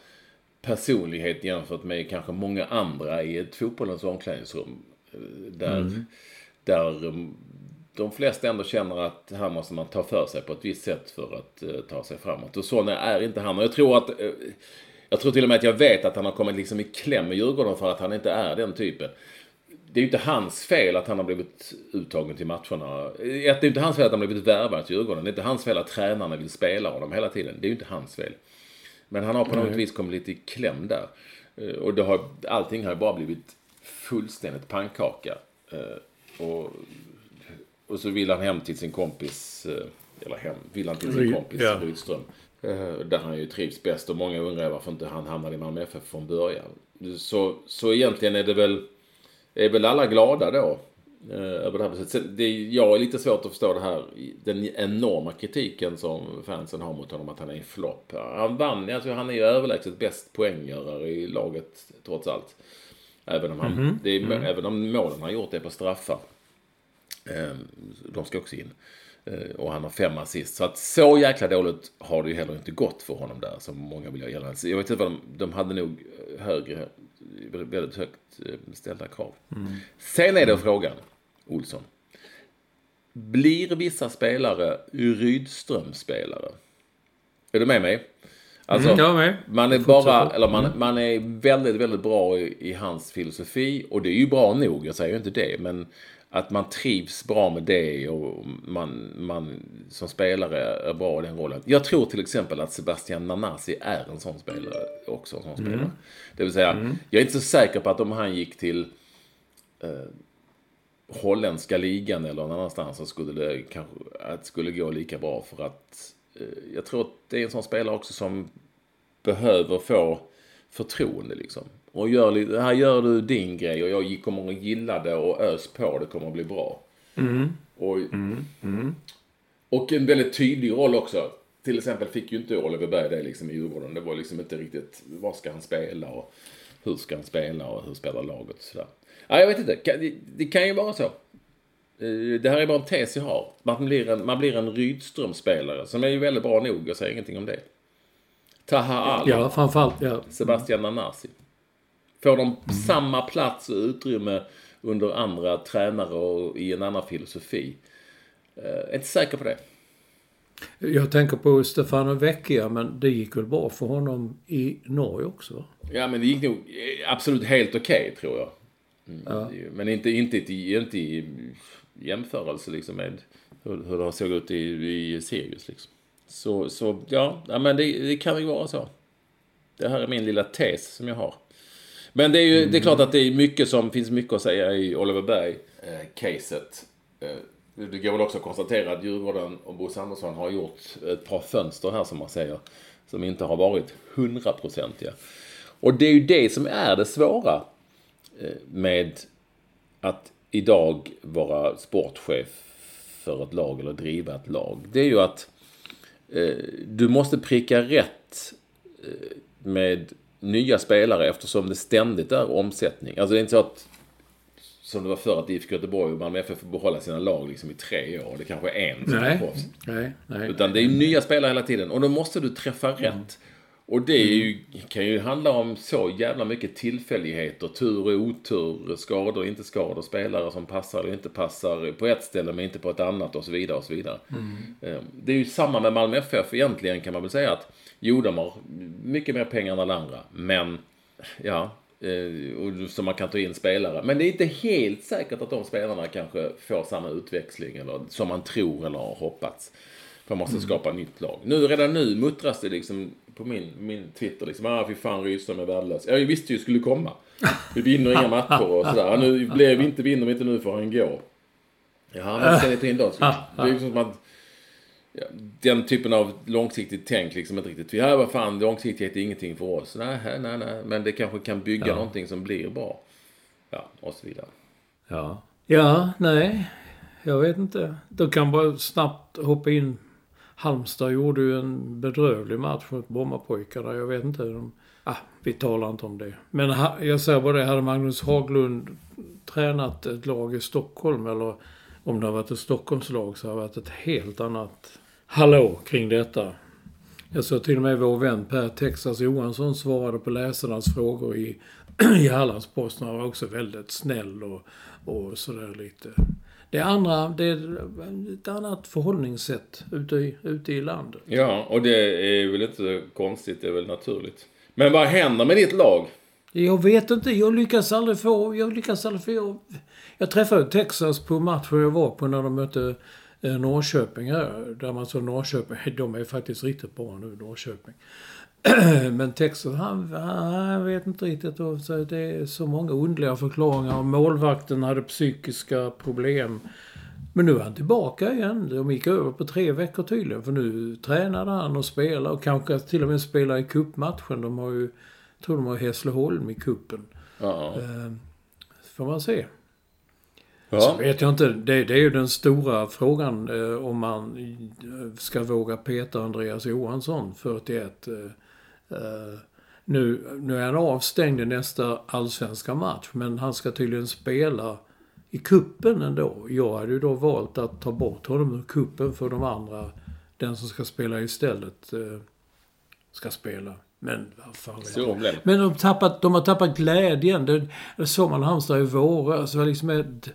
personlighet jämfört med kanske många andra i ett fotbollens omklädningsrum. Eh, Där, där um, de flesta ändå känner att här måste man ta för sig på ett visst sätt för att eh, ta sig framåt. Och sån är inte han. Och jag tror att, eh, Jag tror till och med att jag vet att han har kommit liksom i kläm med Djurgården för att han inte är den typen. Det är ju inte hans fel att han har blivit uttagen till matcherna. Det är inte hans fel att han har blivit värvad till Djurgården. Det är inte hans fel att tränarna vill spela honom hela tiden. Det är ju inte hans fel. Men han har på något vis kommit lite i kläm där. Eh, och det har, allting har ju bara blivit fullständigt pannkaka. Eh, och, och så vill han hem till sin kompis, eh, eller hem, vill han till sin kompis ja. Rydström. Där han ju trivs bäst och många undrar varför inte han hamnade i Malmö FF från början. Så, så egentligen är det väl, är väl alla glada då. Över det här. Det, jag är lite svårt att förstå det här, den enorma kritiken som fansen har mot honom att han är en flopp. Han vann, alltså han är ju överlägset bäst poänggörare i laget trots allt. Även om, han, mm-hmm. är, mm. även om målen han gjort är på straffar. De ska också in. Och han har fem assist. Så att så jäkla dåligt har det ju heller inte gått för honom där som många vill göra gällande. Jag vet inte vad de, de hade nog högre, väldigt högt ställda krav. Mm. Sen är det frågan, Olsson. Blir vissa spelare Rydström-spelare? Är du med mig? Alltså, mm. Man är bara, eller man, mm. man är väldigt, väldigt bra i, i, hans filosofi. Och det är ju bra nog, jag säger ju inte det. Men att man trivs bra med det och man, man som spelare är bra i den rollen. Jag tror till exempel att Sebastian Nanasi är en sån spelare också. En sån spelare. Mm. Det vill säga, mm. jag är inte så säker på att om han gick till eh, holländska ligan eller någon annanstans så skulle det kanske att skulle gå lika bra för att jag tror att det är en sån spelare också som behöver få förtroende liksom. Och gör, här gör du din grej och jag kommer att gilla det och ös på, det kommer att bli bra. Mm. Och, mm. Mm. och en väldigt tydlig roll också. Till exempel fick ju inte Oliver Berg det liksom i Djurgården. Det var liksom inte riktigt, var ska han spela och hur ska han spela och hur spelar laget och sådär. Ja, jag vet inte, det kan ju vara så. Eh, det här är bara en tes jag har. Man blir en, man blir en Rydström-spelare som är ju väldigt bra nog, jag säger ingenting om det. Taha Ali. Ja, framförallt, ja. Sebastian Nanasi. Får de mm. samma plats och utrymme under andra tränare och i en annan filosofi? Jag eh, är inte säker på det. Jag tänker på Stefano Vecchia, men det gick väl bra för honom i Norge också? Ja, men det gick nog absolut helt okej, okay, tror jag. Mm. Ja. Men inte, inte, inte i jämförelse liksom med hur, hur det såg ut i, i Sirius. Liksom. Så, så ja, ja men det, det kan ju vara så. Det här är min lilla tes som jag har. Men det är ju mm. det är klart att det är mycket som finns mycket att säga i Oliver Berg-caset. Eh, eh, det går väl också att konstatera att Djurgården och Bosse Andersson har gjort ett par fönster här som man säger. Som inte har varit hundraprocentiga. Och det är ju det som är det svåra eh, med att idag vara sportchef för ett lag eller driva ett lag. Det är ju att eh, du måste pricka rätt med nya spelare eftersom det ständigt är omsättning. Alltså det är inte så att som det var förr att IFK Göteborg och Malmö FF får behålla sina lag liksom i tre år. Det kanske är en som nej, är proffs. Nej, nej. Utan det är nya spelare hela tiden och då måste du träffa mm. Och det ju, kan ju handla om så jävla mycket tillfälligheter, tur och otur, skador, inte skador, spelare som passar eller inte passar på ett ställe men inte på ett annat och så vidare och så vidare. Mm. Ehm, det är ju samma med Malmö FF egentligen kan man väl säga att jo, de har mycket mer pengar än alla andra, men ja, eh, så man kan ta in spelare. Men det är inte helt säkert att de spelarna kanske får samma utväxling eller som man tror eller har hoppats. För man måste mm. skapa nytt lag. Nu, redan nu muttras det liksom på min, min Twitter liksom. Ah, fy fan Rydström är värdelös. Jag visste ju skulle komma. Vi vinner inga matcher och sådär. Nu blev vi inte, vinner vi inte nu får han gå. Ja, men ska ni ta in då? Det är ju som att ja, den typen av långsiktigt tänk liksom inte riktigt. Ja, vad fan, långsiktighet är ingenting för oss. Nej, nej, nej. Men det kanske kan bygga ja. någonting som blir bra. Ja, och så vidare. Ja. Ja, nej. Jag vet inte. Då kan bara snabbt hoppa in Halmstad gjorde ju en bedrövlig match mot Brommapojkarna. Jag vet inte hur de... Ah, vi talar inte om det. Men ha, jag säger bara det, hade Magnus Haglund tränat ett lag i Stockholm eller om det har varit ett Stockholmslag så har det varit ett helt annat hallå kring detta. Jag såg till och med vår vän Per Texas Johansson svarade på läsarnas frågor i, i Hallandsposten. Han var också väldigt snäll och, och sådär lite det är andra, det är ett annat förhållningssätt ute i, ute i landet. Ja, och det är väl inte konstigt, det är väl naturligt. Men vad händer med ditt lag? Jag vet inte. Jag lyckas aldrig få... Jag lyckas aldrig få... Jag, jag träffade Texas på matchen jag var på när de mötte eh, Norrköping här. Där man sa Norrköping, de är faktiskt riktigt bra nu, Norrköping. Men Texas, han, han vet inte riktigt. Så det är så många underliga förklaringar. Målvakten hade psykiska problem. Men nu är han tillbaka igen. De gick över på tre veckor tydligen. För nu tränade han och spelar och kanske till och med spelar i kuppmatchen. De har ju, jag tror de har Hässleholm i kuppen. Ja. Eh, får man se. ja. Så vet jag inte. Det, det är ju den stora frågan eh, om man eh, ska våga peta Andreas Johansson, 41. Eh, eh, nu, nu är han avstängd i nästa allsvenska match, men han ska tydligen spela i kuppen ändå. Jag hade ju då valt att ta bort honom ur kuppen för de andra. Den som ska spela istället eh, ska spela. Men vad fan vet jag. Men de, tappat, de har tappat glädjen. Det, det såg man Halmstad i våras. Det var liksom ett,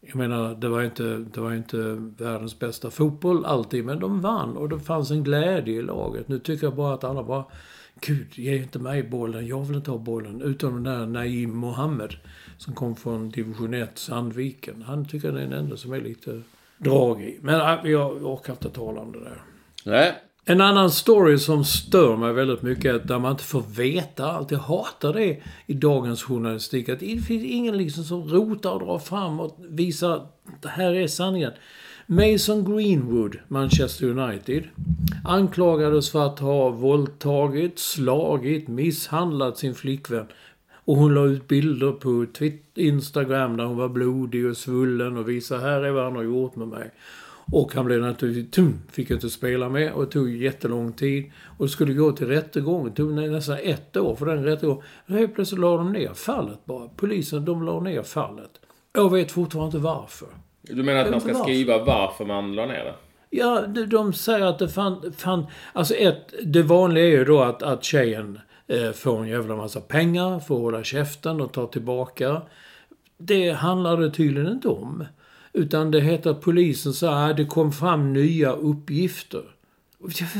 jag menar, det var, inte, det var inte världens bästa fotboll alltid, men de vann och det fanns en glädje i laget. Nu tycker jag bara att alla bara, Gud, ge inte mig bollen, jag vill inte ha bollen. Utom den där Naim Mohammed som kom från division 1, Sandviken. Han tycker jag är den enda som är lite dragig. Men äh, jag orkar inte tala om det där. Nej. En annan story som stör mig väldigt mycket är där man inte får veta allt. Jag hatar det i dagens journalistik. Att det finns ingen liksom som rotar och drar fram och visar att det här är sanningen. Mason Greenwood, Manchester United, anklagades för att ha våldtagit, slagit, misshandlat sin flickvän. Och hon la ut bilder på Twitter, Instagram där hon var blodig och svullen och visade här är vad han har gjort med mig. Och han blev naturligtvis, tum, fick inte spela med och det tog jättelång tid. Och det skulle gå till rättegång. Det tog nästan ett år för den rättegången. Helt plötsligt la de ner fallet bara. Polisen, de la ner fallet. Jag vet fortfarande inte varför. Du menar att man ska skriva varför man la ner det? Ja, de, de säger att det fann, fann... Alltså ett, det vanliga är ju då att, att tjejen eh, får en jävla massa pengar, får hålla käften och ta tillbaka. Det handlar det tydligen inte om. Utan det heter att polisen sa att det kom fram nya uppgifter.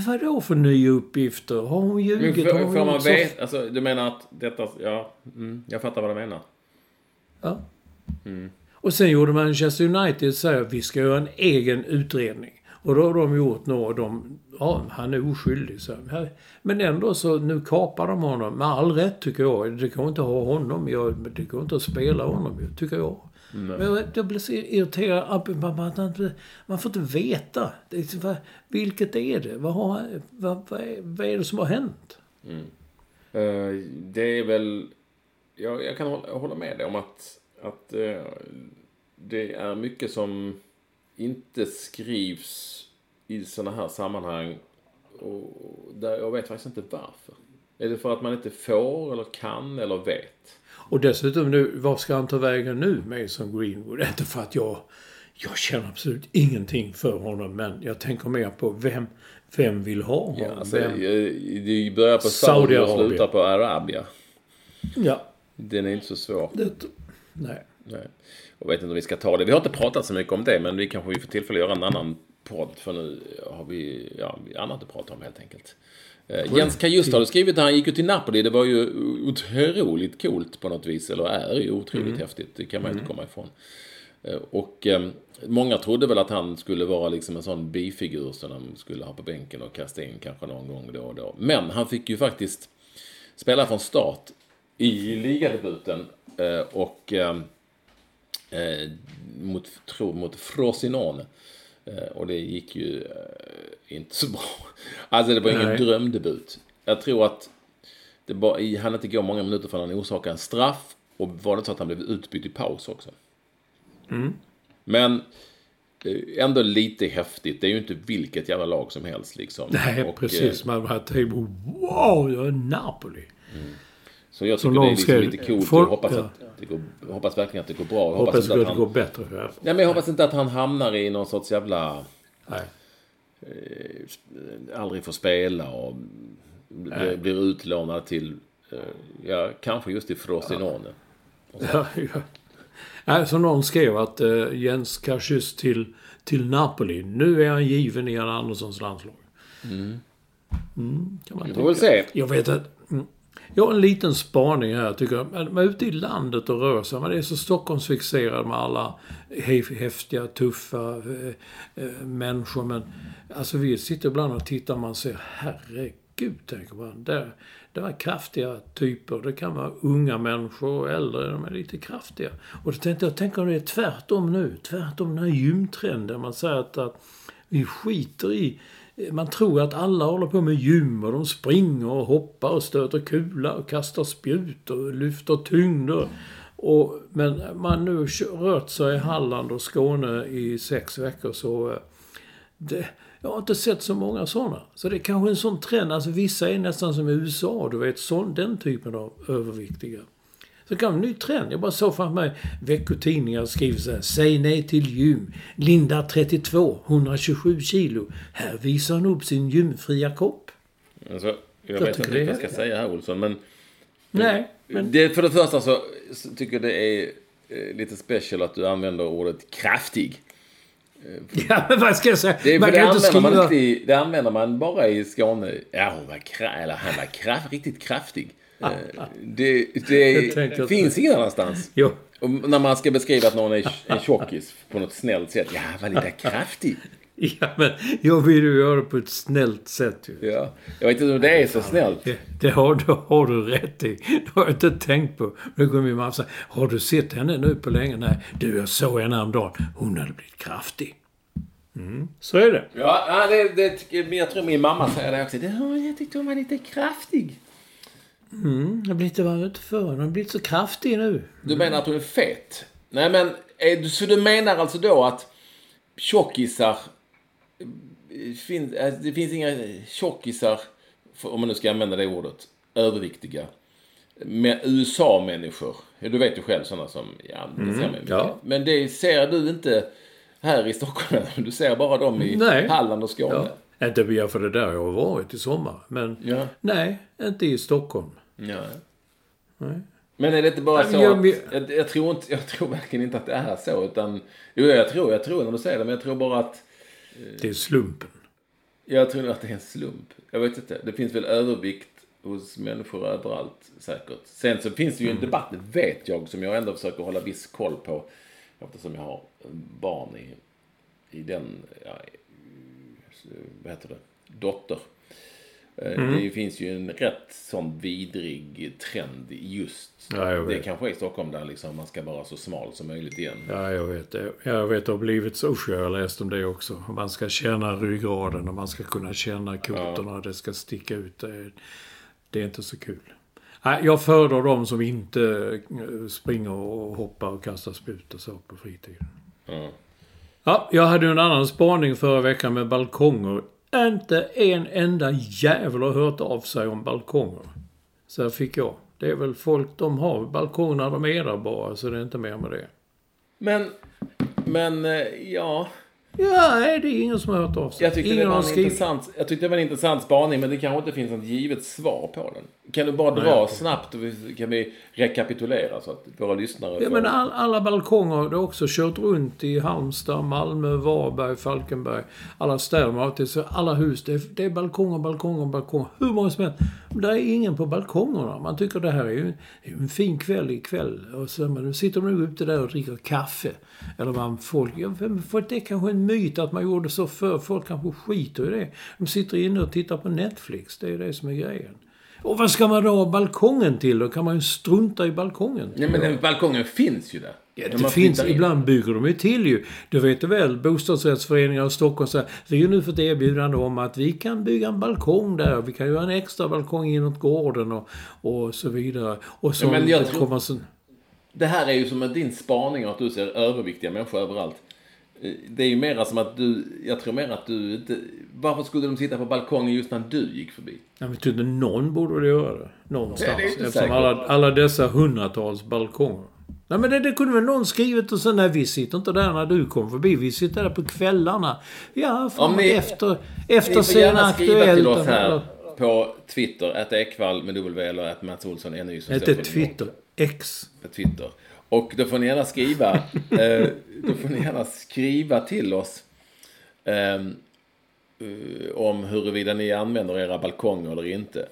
Vadå för nya uppgifter? Har hon ljugit? får, Har hon man veta, alltså du menar att detta, ja, mm, jag fattar vad du menar. Ja. Och sen gjorde Manchester United så här, vi ska göra en egen utredning. Och då har de gjort några och de, ja, han är oskyldig. Så. Men ändå så, nu kapar de honom. Med all rätt tycker jag. Det går inte att ha honom. Jag, det går inte att spela honom, tycker jag. Men jag, jag blir så irriterad. Man, man, man får inte veta. Det vad- vilket är det? Vad, har, vad, vad, är, vad är det som har hänt? Eh, det är väl... Jag, jag kan hålla, hålla med dig om att, att eh, det är mycket som inte skrivs i sådana här sammanhang. Och där jag vet faktiskt inte varför. Är det för att man inte får, eller kan, eller vet? Och dessutom nu, vad ska han ta vägen nu, Mason Greenwood? Inte för att jag... Jag känner absolut ingenting för honom, men jag tänker mer på vem, vem vill ha honom? Ja, alltså, vem, eh, det börjar på Saudi och slutar på Arabia. ja, Den är inte så svår. det, nej. Nej. Jag vet inte om vi ska ta det. Vi har inte pratat så mycket om det, men vi kanske vi får tillfälle att göra en annan podd. För nu har vi ja, vi har annat att prata om helt enkelt. Eh, Jens Kajust har du skrivit att han gick ju till Napoli. Det var ju otroligt coolt på något vis. Eller är ju otroligt häftigt. Det kan man ju inte komma ifrån. Eh, Och eh, många trodde väl att han skulle vara liksom en sån bifigur som de skulle ha på bänken och kasta in kanske någon gång då och då. Men han fick ju faktiskt spela från start i ligadebuten. Eh, Och eh, eh, mot, tror, mot Frosinone. Eh, och det gick ju inte så bra. Alltså det var ingen Nej. drömdebut. Jag tror att det bara, hann inte gå många minuter förrän han orsakade en straff. Och var det så att han blev utbytt i paus också. Men eh, ändå lite häftigt. Det är ju inte vilket jävla lag som helst liksom. Nej, Och, precis. Man bara tänker, wow, jag är Napoli. Så jag tycker det är liksom lite coolt. Folk- Jag hoppas, ja. att det går, hoppas verkligen att det går bra. Jag Hoppas hoppas, att det går bättre nej, men jag hoppas inte att han hamnar i någon sorts jävla... Nej. aldrig får spela och blir, blir utlånad till, eh, ja, kanske just till Frosinone. Ja, ja. Nej, som någon skrev att uh, Jens Kajus till, till Napoli. Nu är han given i Jan Anderssons landslag. Mm. kan man Vi får väl se. Jag vet att... Jag har en liten spaning här tycker jag. Man är ute i landet och rör sig. Man är så Stockholmsfixerad med alla häftiga, tuffa eh, eh, människor. Men alltså vi sitter ibland och tittar och man ser herregud, tänker man. Där, det var kraftiga typer. Det kan vara unga människor och äldre. De är lite kraftiga. Och då tänkte jag, tänk om det är tvärtom nu. Tvärtom den här gymtrenden. Man säger att, att vi skiter i man tror att alla håller på med gym och de springer och hoppar och stöter kula och kastar spjut och lyfter tyngder. Och, men man nu rört sig i Halland och Skåne i sex veckor så... Eh, det, jag har inte sett så många sådana. Så det är kanske en sån trend. Alltså vissa är nästan som i USA, du vet. Sån, den typen av överviktiga. Så kan en ny trend. Jag bara såg framför mig veckotidningar skriver så här. Säg nej till gym. Linda 32, 127 kilo. Här visar hon upp sin gymfria kropp. Alltså, jag, Jag vet inte vad jag ska säga här Olsson, men... Nej, men... Det, för det första så, så tycker jag det är eh, lite special att du använder ordet kraftig. Ja, men vad ska jag säga? Det, man det, använder man inte det använder man bara i Skåne. Ja, hon var kra, eller han var kraft, riktigt kraftig. Eh, Det, Det finns ingen annanstans. Jo. Och när man ska beskriva att någon är en tjockis på något snällt sätt. Ja, var lite kraftig. Ja, men jag vill ju göra det på ett snällt sätt ju. Ja. Jag vet inte om det är så snällt. Det, det har, det har du rätt i. Det har jag inte tänkt på. Då kommer min mamma säga, har du sett henne nu på länge? Nej. Du, jag såg henne häromdagen. Hon hade blivit kraftig. Mm. Så är det. Ja, det, det, jag tror min mamma säger det också. Det, "Ja, jag tyckte hon var lite kraftig. Mm, jag blir inte vad ute för. Hon har blivit så kraftig nu. Du menar att hon är fet? Nej, men är, du- så du menar alltså då att tjockisar... eh, Fin, eh, det finns inga tjockisar, om man nu ska använda det ordet, överviktiga. Med USA-människor. Du vet ju själv sådana som... Ja, det ser man ju. ja. Men det ser du inte här i Stockholm. Du ser bara dem i Nej. Halland och Skåne. Ja. Inte för det där jag har varit i sommar. Men Ja. nej, inte i Stockholm. Ja. Nej. Men är det inte bara Nej, så jag- att, jag, jag, tror inte, jag tror verkligen inte att det är så utan, jo jag tror, jag tror när du säger det, men jag tror bara att, Det är slumpen. jag tror att det är en slump. Jag vet inte, det finns väl övervikt hos människor överallt säkert. Sen så finns det ju en Mm. debatt, det vet jag, som jag ändå försöker hålla viss koll på eftersom jag har barn i, i den, ja, vad heter det, dotter. Eh, Mm. Det finns ju en rätt sån vidrig trend just. Ja, det kanske är i Stockholm där liksom man ska vara så smal som möjligt igen. Ja, jag vet det. Jag vet det har blivit så. Jag har läst om det också. Man ska känna ryggraden och man ska kunna känna kotorna. Det ska sticka ut. Det, är inte så kul. Jag föredrar de som inte eh, springer och hoppar och kastar spjut och så på fritiden. Ja. Ja, jag hade en annan spaning förra veckan med balkonger. Inte en enda jävel har hört av sig om balkonger. Så här fick jag. Det är väl folk, de har balkonger, de är där bara, så det är inte mer med det. Men, men eh, ja. Ja, nej, det är ingen som har hört av sig. Jag tyckte, det ingen var har en intressant, jag tyckte det var en intressant spaning men det kanske inte finns något givet svar på den. Kan du bara dra jag- snabbt kan vi rekapitulera så att våra lyssnare Ja, får... men all, alla balkonger, har också kört runt i Halmstad, Malmö, Varberg, Falkenberg. Alla städer man så alla hus, det är, det är balkonger, balkonger, balkonger. Hur många som helst. Men det är ingen på balkongerna. Man tycker det här är ju en fin kväll ikväll. Och så nu sitter de nu ute där och dricker kaffe. Eller vad folk... Ja, för det är kanske en myt att man gjorde så förr. Folk kanske skiter i det. De sitter inne och tittar på Netflix. Det är det som är grejen. Och vad ska man då ha balkongen till? Då kan man ju strunta i balkongen. Nej men den balkongen finns ju där. Ja, det finns, ibland bygger de ju till ju. Du vet väl, bostadsrättsföreningar i Stockholm säger vi har nu fått erbjudande om att vi kan bygga en balkong där. Vi kan göra en extra balkong inåt gården och, och så vidare. Och så Ja, men jag det tror- kommer sen, Det här är ju som din spaning att du ser överviktiga människor överallt. Eh, Det är ju mera som att du, jag tror mer att du inte, varför skulle de sitta på balkongen just när du gick förbi? Jag vet inte, någon borde göra det. Någonstans. Det är eftersom säkert. alla, alla dessa hundratals balkonger. Nej men det, det kunde väl någon skrivit och sen nej vi sitter inte där när du kom förbi. Vi sitter där på kvällarna. Ja, fan, ni- efter, efter skriva Aktuellt. till oss här på Twitter, att Ekvall med W eller att Mats Olsson NY som Inte Twitter. X. Twitter. Och då får ni gärna skriva, eh, då får ni gärna skriva till oss ehm, eh, om huruvida ni använder era balkonger eller inte.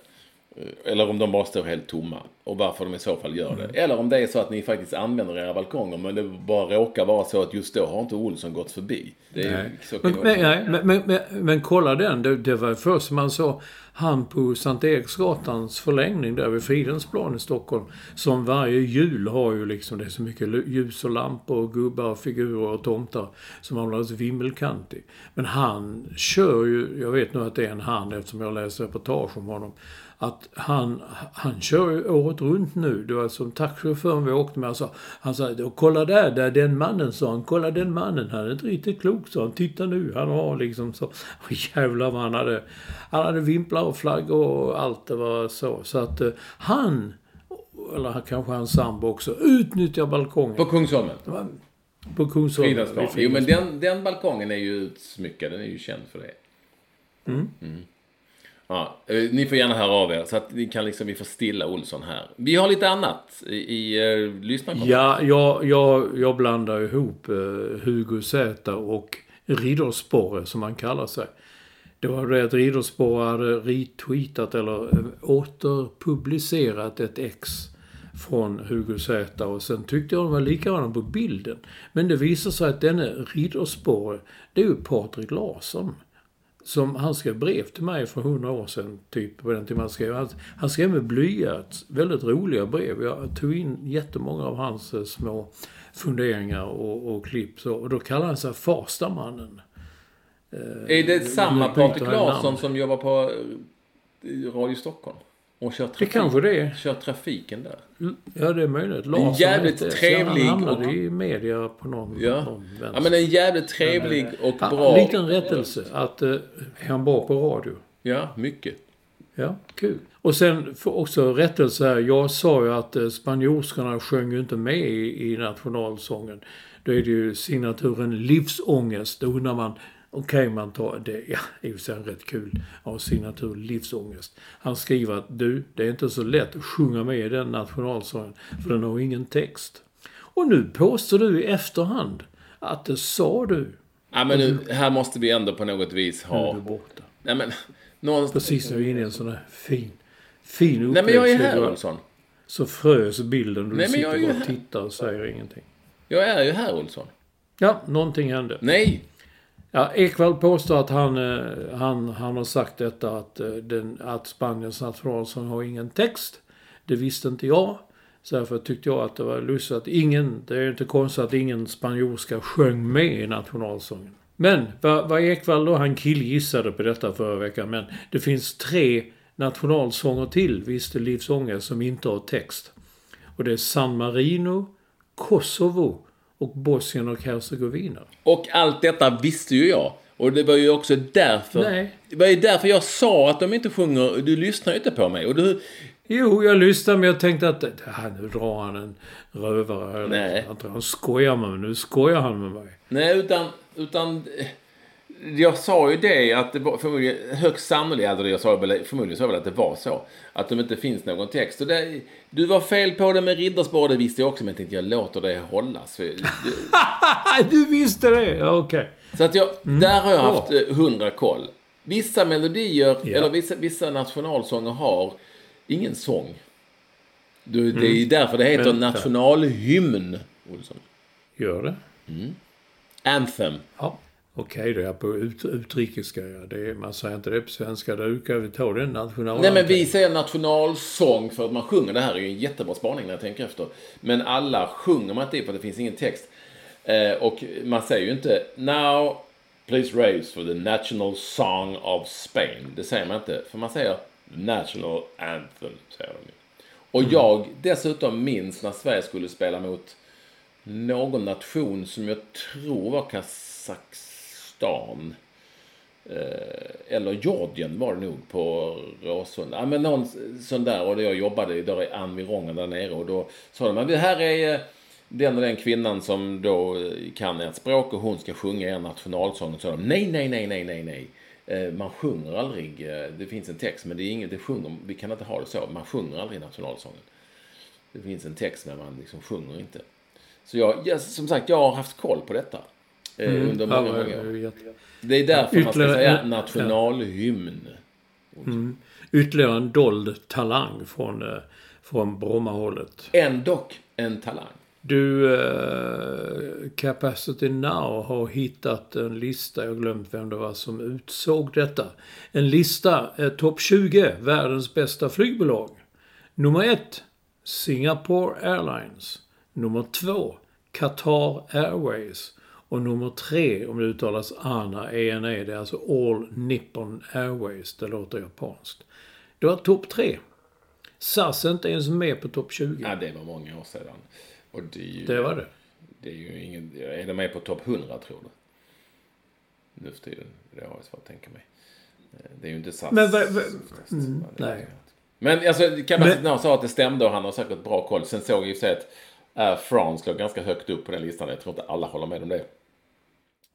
Eh, Eller om de bara står helt tomma. Och varför de i så fall gör det. Eller om det är så att ni faktiskt använder era balkonger. Men det bara råkar vara så att just då har inte Olsson gått förbi. Det är, Nej. Men, men, nej, men, men, men, men kolla den. Det, det var först man såg han på Sankt Eriksgatans förlängning där vid Fridhemsplan i Stockholm. Som varje jul har ju liksom, det är så mycket ljus och lampor och gubbar och figurer och tomtar som har blivit vimmelkantig. Men han kör ju, jag vet nu att det är en han eftersom jag läser reportage om honom. Att han, han kör ju året runt nu. Det var som taxichauffören vi åkte med. Han sa, han sa "Och kolla där, där den mannen sa han. Kolla den mannen. Han är inte riktigt klok sa han. Titta nu. Han har liksom så. Och jävlar vad han hade. Han hade vimplar och flaggor och allt det var så. Så att eh, han, eller kanske hans sambo också, utnyttjar balkongen. På Kungsholmen? På Kungsholmen. Jo, men den, den balkongen är ju utsmyckad. Den är ju känd för det. Mm. Ja, eh, ni får gärna höra av er så att vi kan liksom, vi får stilla Olsson här. Vi har lite annat i, i eh, uh, lyssnarkontot. Ja, jag, jag, jag blandar ihop uh, Hugo Z och Riddersporre som han kallar sig. Det var det att Riddersporre hade retweetat eller återpublicerat ett ex från Hugo Z och sen tyckte jag de var likadana på bilden. Men det visar sig att denne Riddersporre, det är ju Patrik Larsson. Som han skrev brev till mig för hundra år sedan, typ på den tiden han skrev. Han, han skrev med blyerts, väldigt roliga brev. Jag tog in jättemånga av hans eh, små funderingar och, och klipp. Så, och då kallade han sig Farstamannen. Är det samma nu byter Patrik Larsson som jobbar på eh, Radio Stockholm? Och kör Det trafik, kanske det är. kör trafiken där? Ja, det är möjligt. Larsson jävligt hette det. Sen trevlig Han hamnade och- i media på någon, Ja. någon vänster. ja, men en jävligt trevlig och Ja, bra... En liten rättelse. Att eh, är han bra på radio? Ja, mycket. Ja, kul. Och sen för också rättelse här. Jag sa ju att eh, spanjorskorna sjöng ju inte med i, i nationalsången. Då är det ju signaturen livsångest. Då undrar man, okej man tar det, ja, är ju sen rätt kul. Ja, signatur livsångest. Han skriver att du, det är inte så lätt att sjunga med i den nationalsången. För den har ingen text. Och nu påstår du i efterhand att det sa du. Ja, men nu, här måste vi ändå på något vis Nu är ha... du borta. Nej, men... Någon... Precis när vi är inne i en sån här fin, fin Nej, men jag är upplevelse. här, Du- Olsson. Så frös bilden. Du Nej, men jag sitter och tittar och säger ingenting. Jag är ju här, Olsson. Ja, någonting hände. Nej! Ja, Ekvall påstår att han, eh, han, han har sagt detta att, eh, den, att Spaniens nationalsång har ingen text. Det visste inte jag. Så därför tyckte jag att det var lustigt att ingen, det är inte konstigt att ingen spanjorska sjöng med i nationalsången. Men vad, vad Ekvall då, han killgissade på detta förra veckan, men det finns tre nationalsånger till, visste Livsångest, som inte har text. Och det är San Marino, Kosovo och Bosnien och Hercegovina. Och allt detta visste ju jag. Och det var ju också därför... Nej. Det var ju därför jag sa att de inte sjunger... Du lyssnar ju inte på mig. Och du... Jo, jag lyssnade men jag tänkte att ah, nu drar han en rövare. Nej. Han skojar med mig. Nu skojar han med mig. Nej, utan... utan jag sa ju det att det var förmodligen högst sannolikt, alltså jag sa väl, förmodligen sa jag väl att det var så. Att det inte finns någon text. Och det, du var fel på det med Ridderspår, det visste jag också, men jag tänkte jag låter det hållas. För, du visste det? Ja, okej. så att jag, där har jag haft eh, hundra koll. Vissa melodier, Ja. eller vissa, vissa nationalsånger har ingen sång. Du, det är ju därför det heter Vänta. nationalhymn, Olsson. Gör det? Anthem. Ja. Okej, det är på ut, utrikiska. Ja. Det är, man säger inte det på svenska. Då kan vi ta den nationella. Nej men vi säger nationalsång för att man sjunger. Det här är ju en jättebra spaning när jag tänker efter. Men alla sjunger man inte i för det finns ingen text. Eh, och man säger ju inte Now please raise for the national song of Spain. Det säger man inte. För man säger national anthem. Säger de ju. Och jag dessutom minns när Sverige skulle spela mot någon nation som jag tror var Kazakstan. Eh, eller Georgien var det nog på Råsunda. Ja, men någon sån där. Och då jag jobbade där i Anvirongen där nere. Och då sa de att det här är eh, den och den kvinnan som då eh, kan ett språk och hon ska sjunga er nationalsång. Och så sa de nej, nej, nej, nej, nej, nej. Eh, Man sjunger aldrig, eh, det finns en text men det är inget, det sjunger, vi kan inte ha det så. Man sjunger aldrig nationalsången. Det finns en text men man liksom sjunger inte. Så jag, jag, som sagt, jag har haft koll på detta eh, Under Ja, många, många år. Det är därför man ska Ytterligare säga en- nationalhymn. ytterligare en dold talang från, eh, från Brommahållet. Ändock en talang. Du, eh, Capacity Now har hittat en lista, jag har glömt vem det var som utsåg detta. En lista, eh, topp 20, världens bästa flygbolag. Nummer ett, Singapore Airlines. Nummer två, Qatar Airways. Och nummer tre, om det uttalas ANA, ANA, det är alltså All Nippon Airways. Det låter japanskt. Det var topp tre. SAS är inte ens med på topp 20. Ja, det var många år sedan. Och det, är ju, Det var det. Det är ju ingen... Är de med på topp 100 tror du? Nu för tiden. Det har jag svårt att tänka mig. Eh, Det är ju inte SAS. Men vad- oftast. Mm, är nej. Men alltså, Now sa att det stämde och han har säkert bra koll. Sen såg jag ju att Air France låg ganska högt upp på den listan. Jag tror inte alla håller med om det.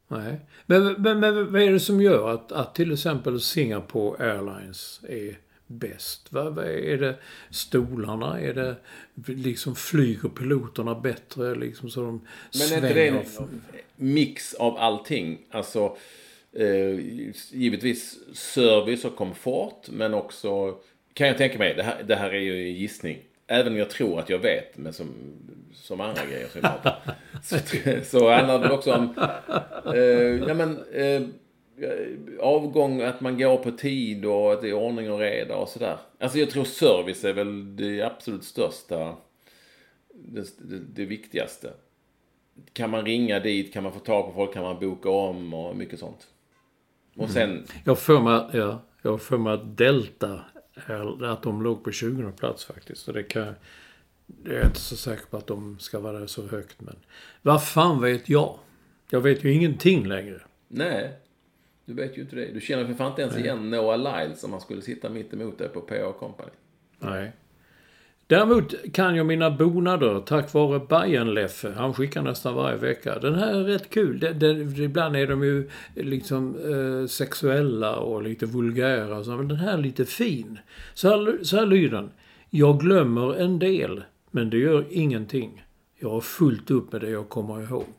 Nej. Men, men, men vad är det som gör att, att till exempel Singapore Airlines är bäst? Vad, vad är det stolarna? Är det liksom flyger piloterna bättre liksom så de Men är inte det en mix av allting? Alltså, eh, givetvis service och komfort, men också, kan jag tänka mig, det här, det här är ju en gissning. Även om jag tror att jag vet, men som, som andra grejer som jag pratar. så, så handlar det också om, eh, ja men, eh, avgång, att man går på tid och att det är ordning och reda och sådär. Alltså jag tror service är väl det absolut största, det, det, det viktigaste kan man ringa dit, kan man få tag på folk, kan man boka om och mycket sånt. Och sen, Jag har för mig, ja, jag för mig att Delta, att de låg på 20 plats faktiskt. Så det kan, jag är inte så säker på att de ska vara så högt. Men vad fan vet jag? Jag vet ju ingenting längre. nej, du vet ju inte det. Du känner för fan inte ens igen Noah Lyles om han skulle sitta mitt emot dig på PA Company. Nej. Däremot kan jag mina bonader tack vare Bajen-Leffe. Han skickar nästan varje vecka. Den här är rätt kul. Det, det, ibland är de ju liksom eh, sexuella och lite vulgära. och Så, men den här är lite fin. Så här, så här lyder den. Jag glömmer en del, men det gör ingenting. Jag har fullt upp med det jag kommer ihåg.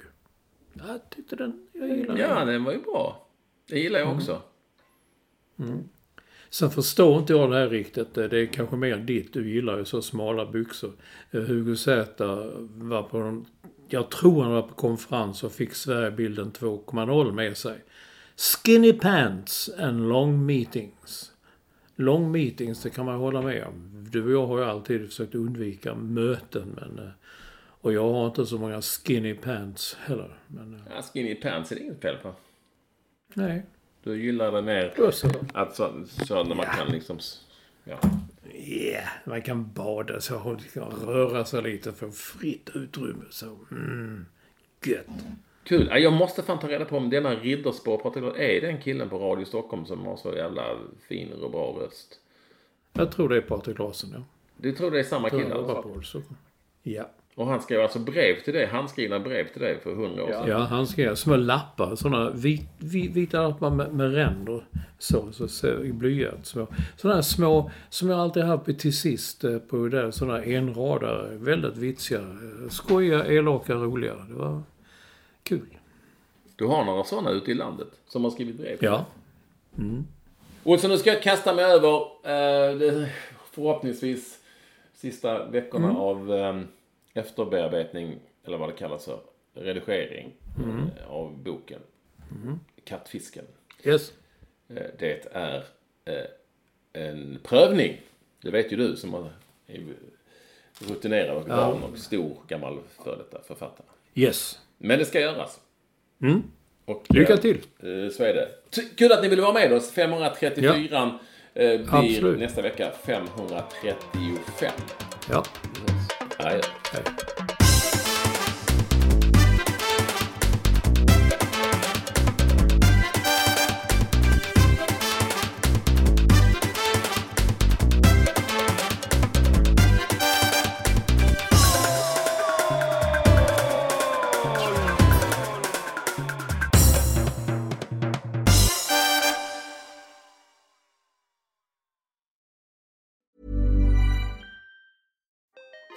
Jag tyckte den... Jag gillar den. Ja, den var ju bra. Det gillar jag också. Sen förstår inte jag det här riktigt. Det är kanske mer ditt. Du gillar ju så smala byxor. Eh, Hugo Z var på en, Jag tror han var på konferens och fick Sverigebilden 2.0 med sig. Skinny pants and long meetings. Long meetings, det kan man hålla med om. Du och jag har ju alltid försökt undvika möten. Men, eh, och jag har inte så många skinny pants heller. Men, eh, Ja, skinny pants är det inget fel på. nej. Du gillar det mer Då så. att så, så när man kan liksom... Ja. Yeah, man kan bada så och kan röra sig lite för fritt utrymme. Så, mm, gött. Kul. Ja, Jag måste fan ta reda på om denna Ridderspår Patrik är den killen på Radio Stockholm som har så jävla fin och bra röst. Jag tror det är Patrik Larsson, ja. Du tror det är samma kille alltså? så. Ja. Och han skrev alltså brev till dig, handskrivna brev till dig för hundra år sedan. ja, han skrev små lappar. Sådana vit, vit, vita lappar med, med ränder. Så, så, så i blyant. Små. Sådana små, som jag alltid haft till sist eh, på där. Sådana enradare. Väldigt vitsiga. Skojiga, elaka, roliga. Det var kul. Du har några sådana ute i landet som har skrivit brev? Ja. Och så nu ska jag kasta mig över eh, det, förhoppningsvis sista veckorna av eh, efterbearbetning, eller vad det kallas för, redigering eh, av boken. Kattfisken. Yes. Eh, det är eh, en prövning. Det vet ju du som är rutinerad och van och stor gammal före detta författare. Yes. Men det ska göras. Och, Lycka till. Så är det. Kul att ni ville vara med oss. 534 eh, blir Absolut. nästa vecka 535. Ja. Ja, ja. Hej.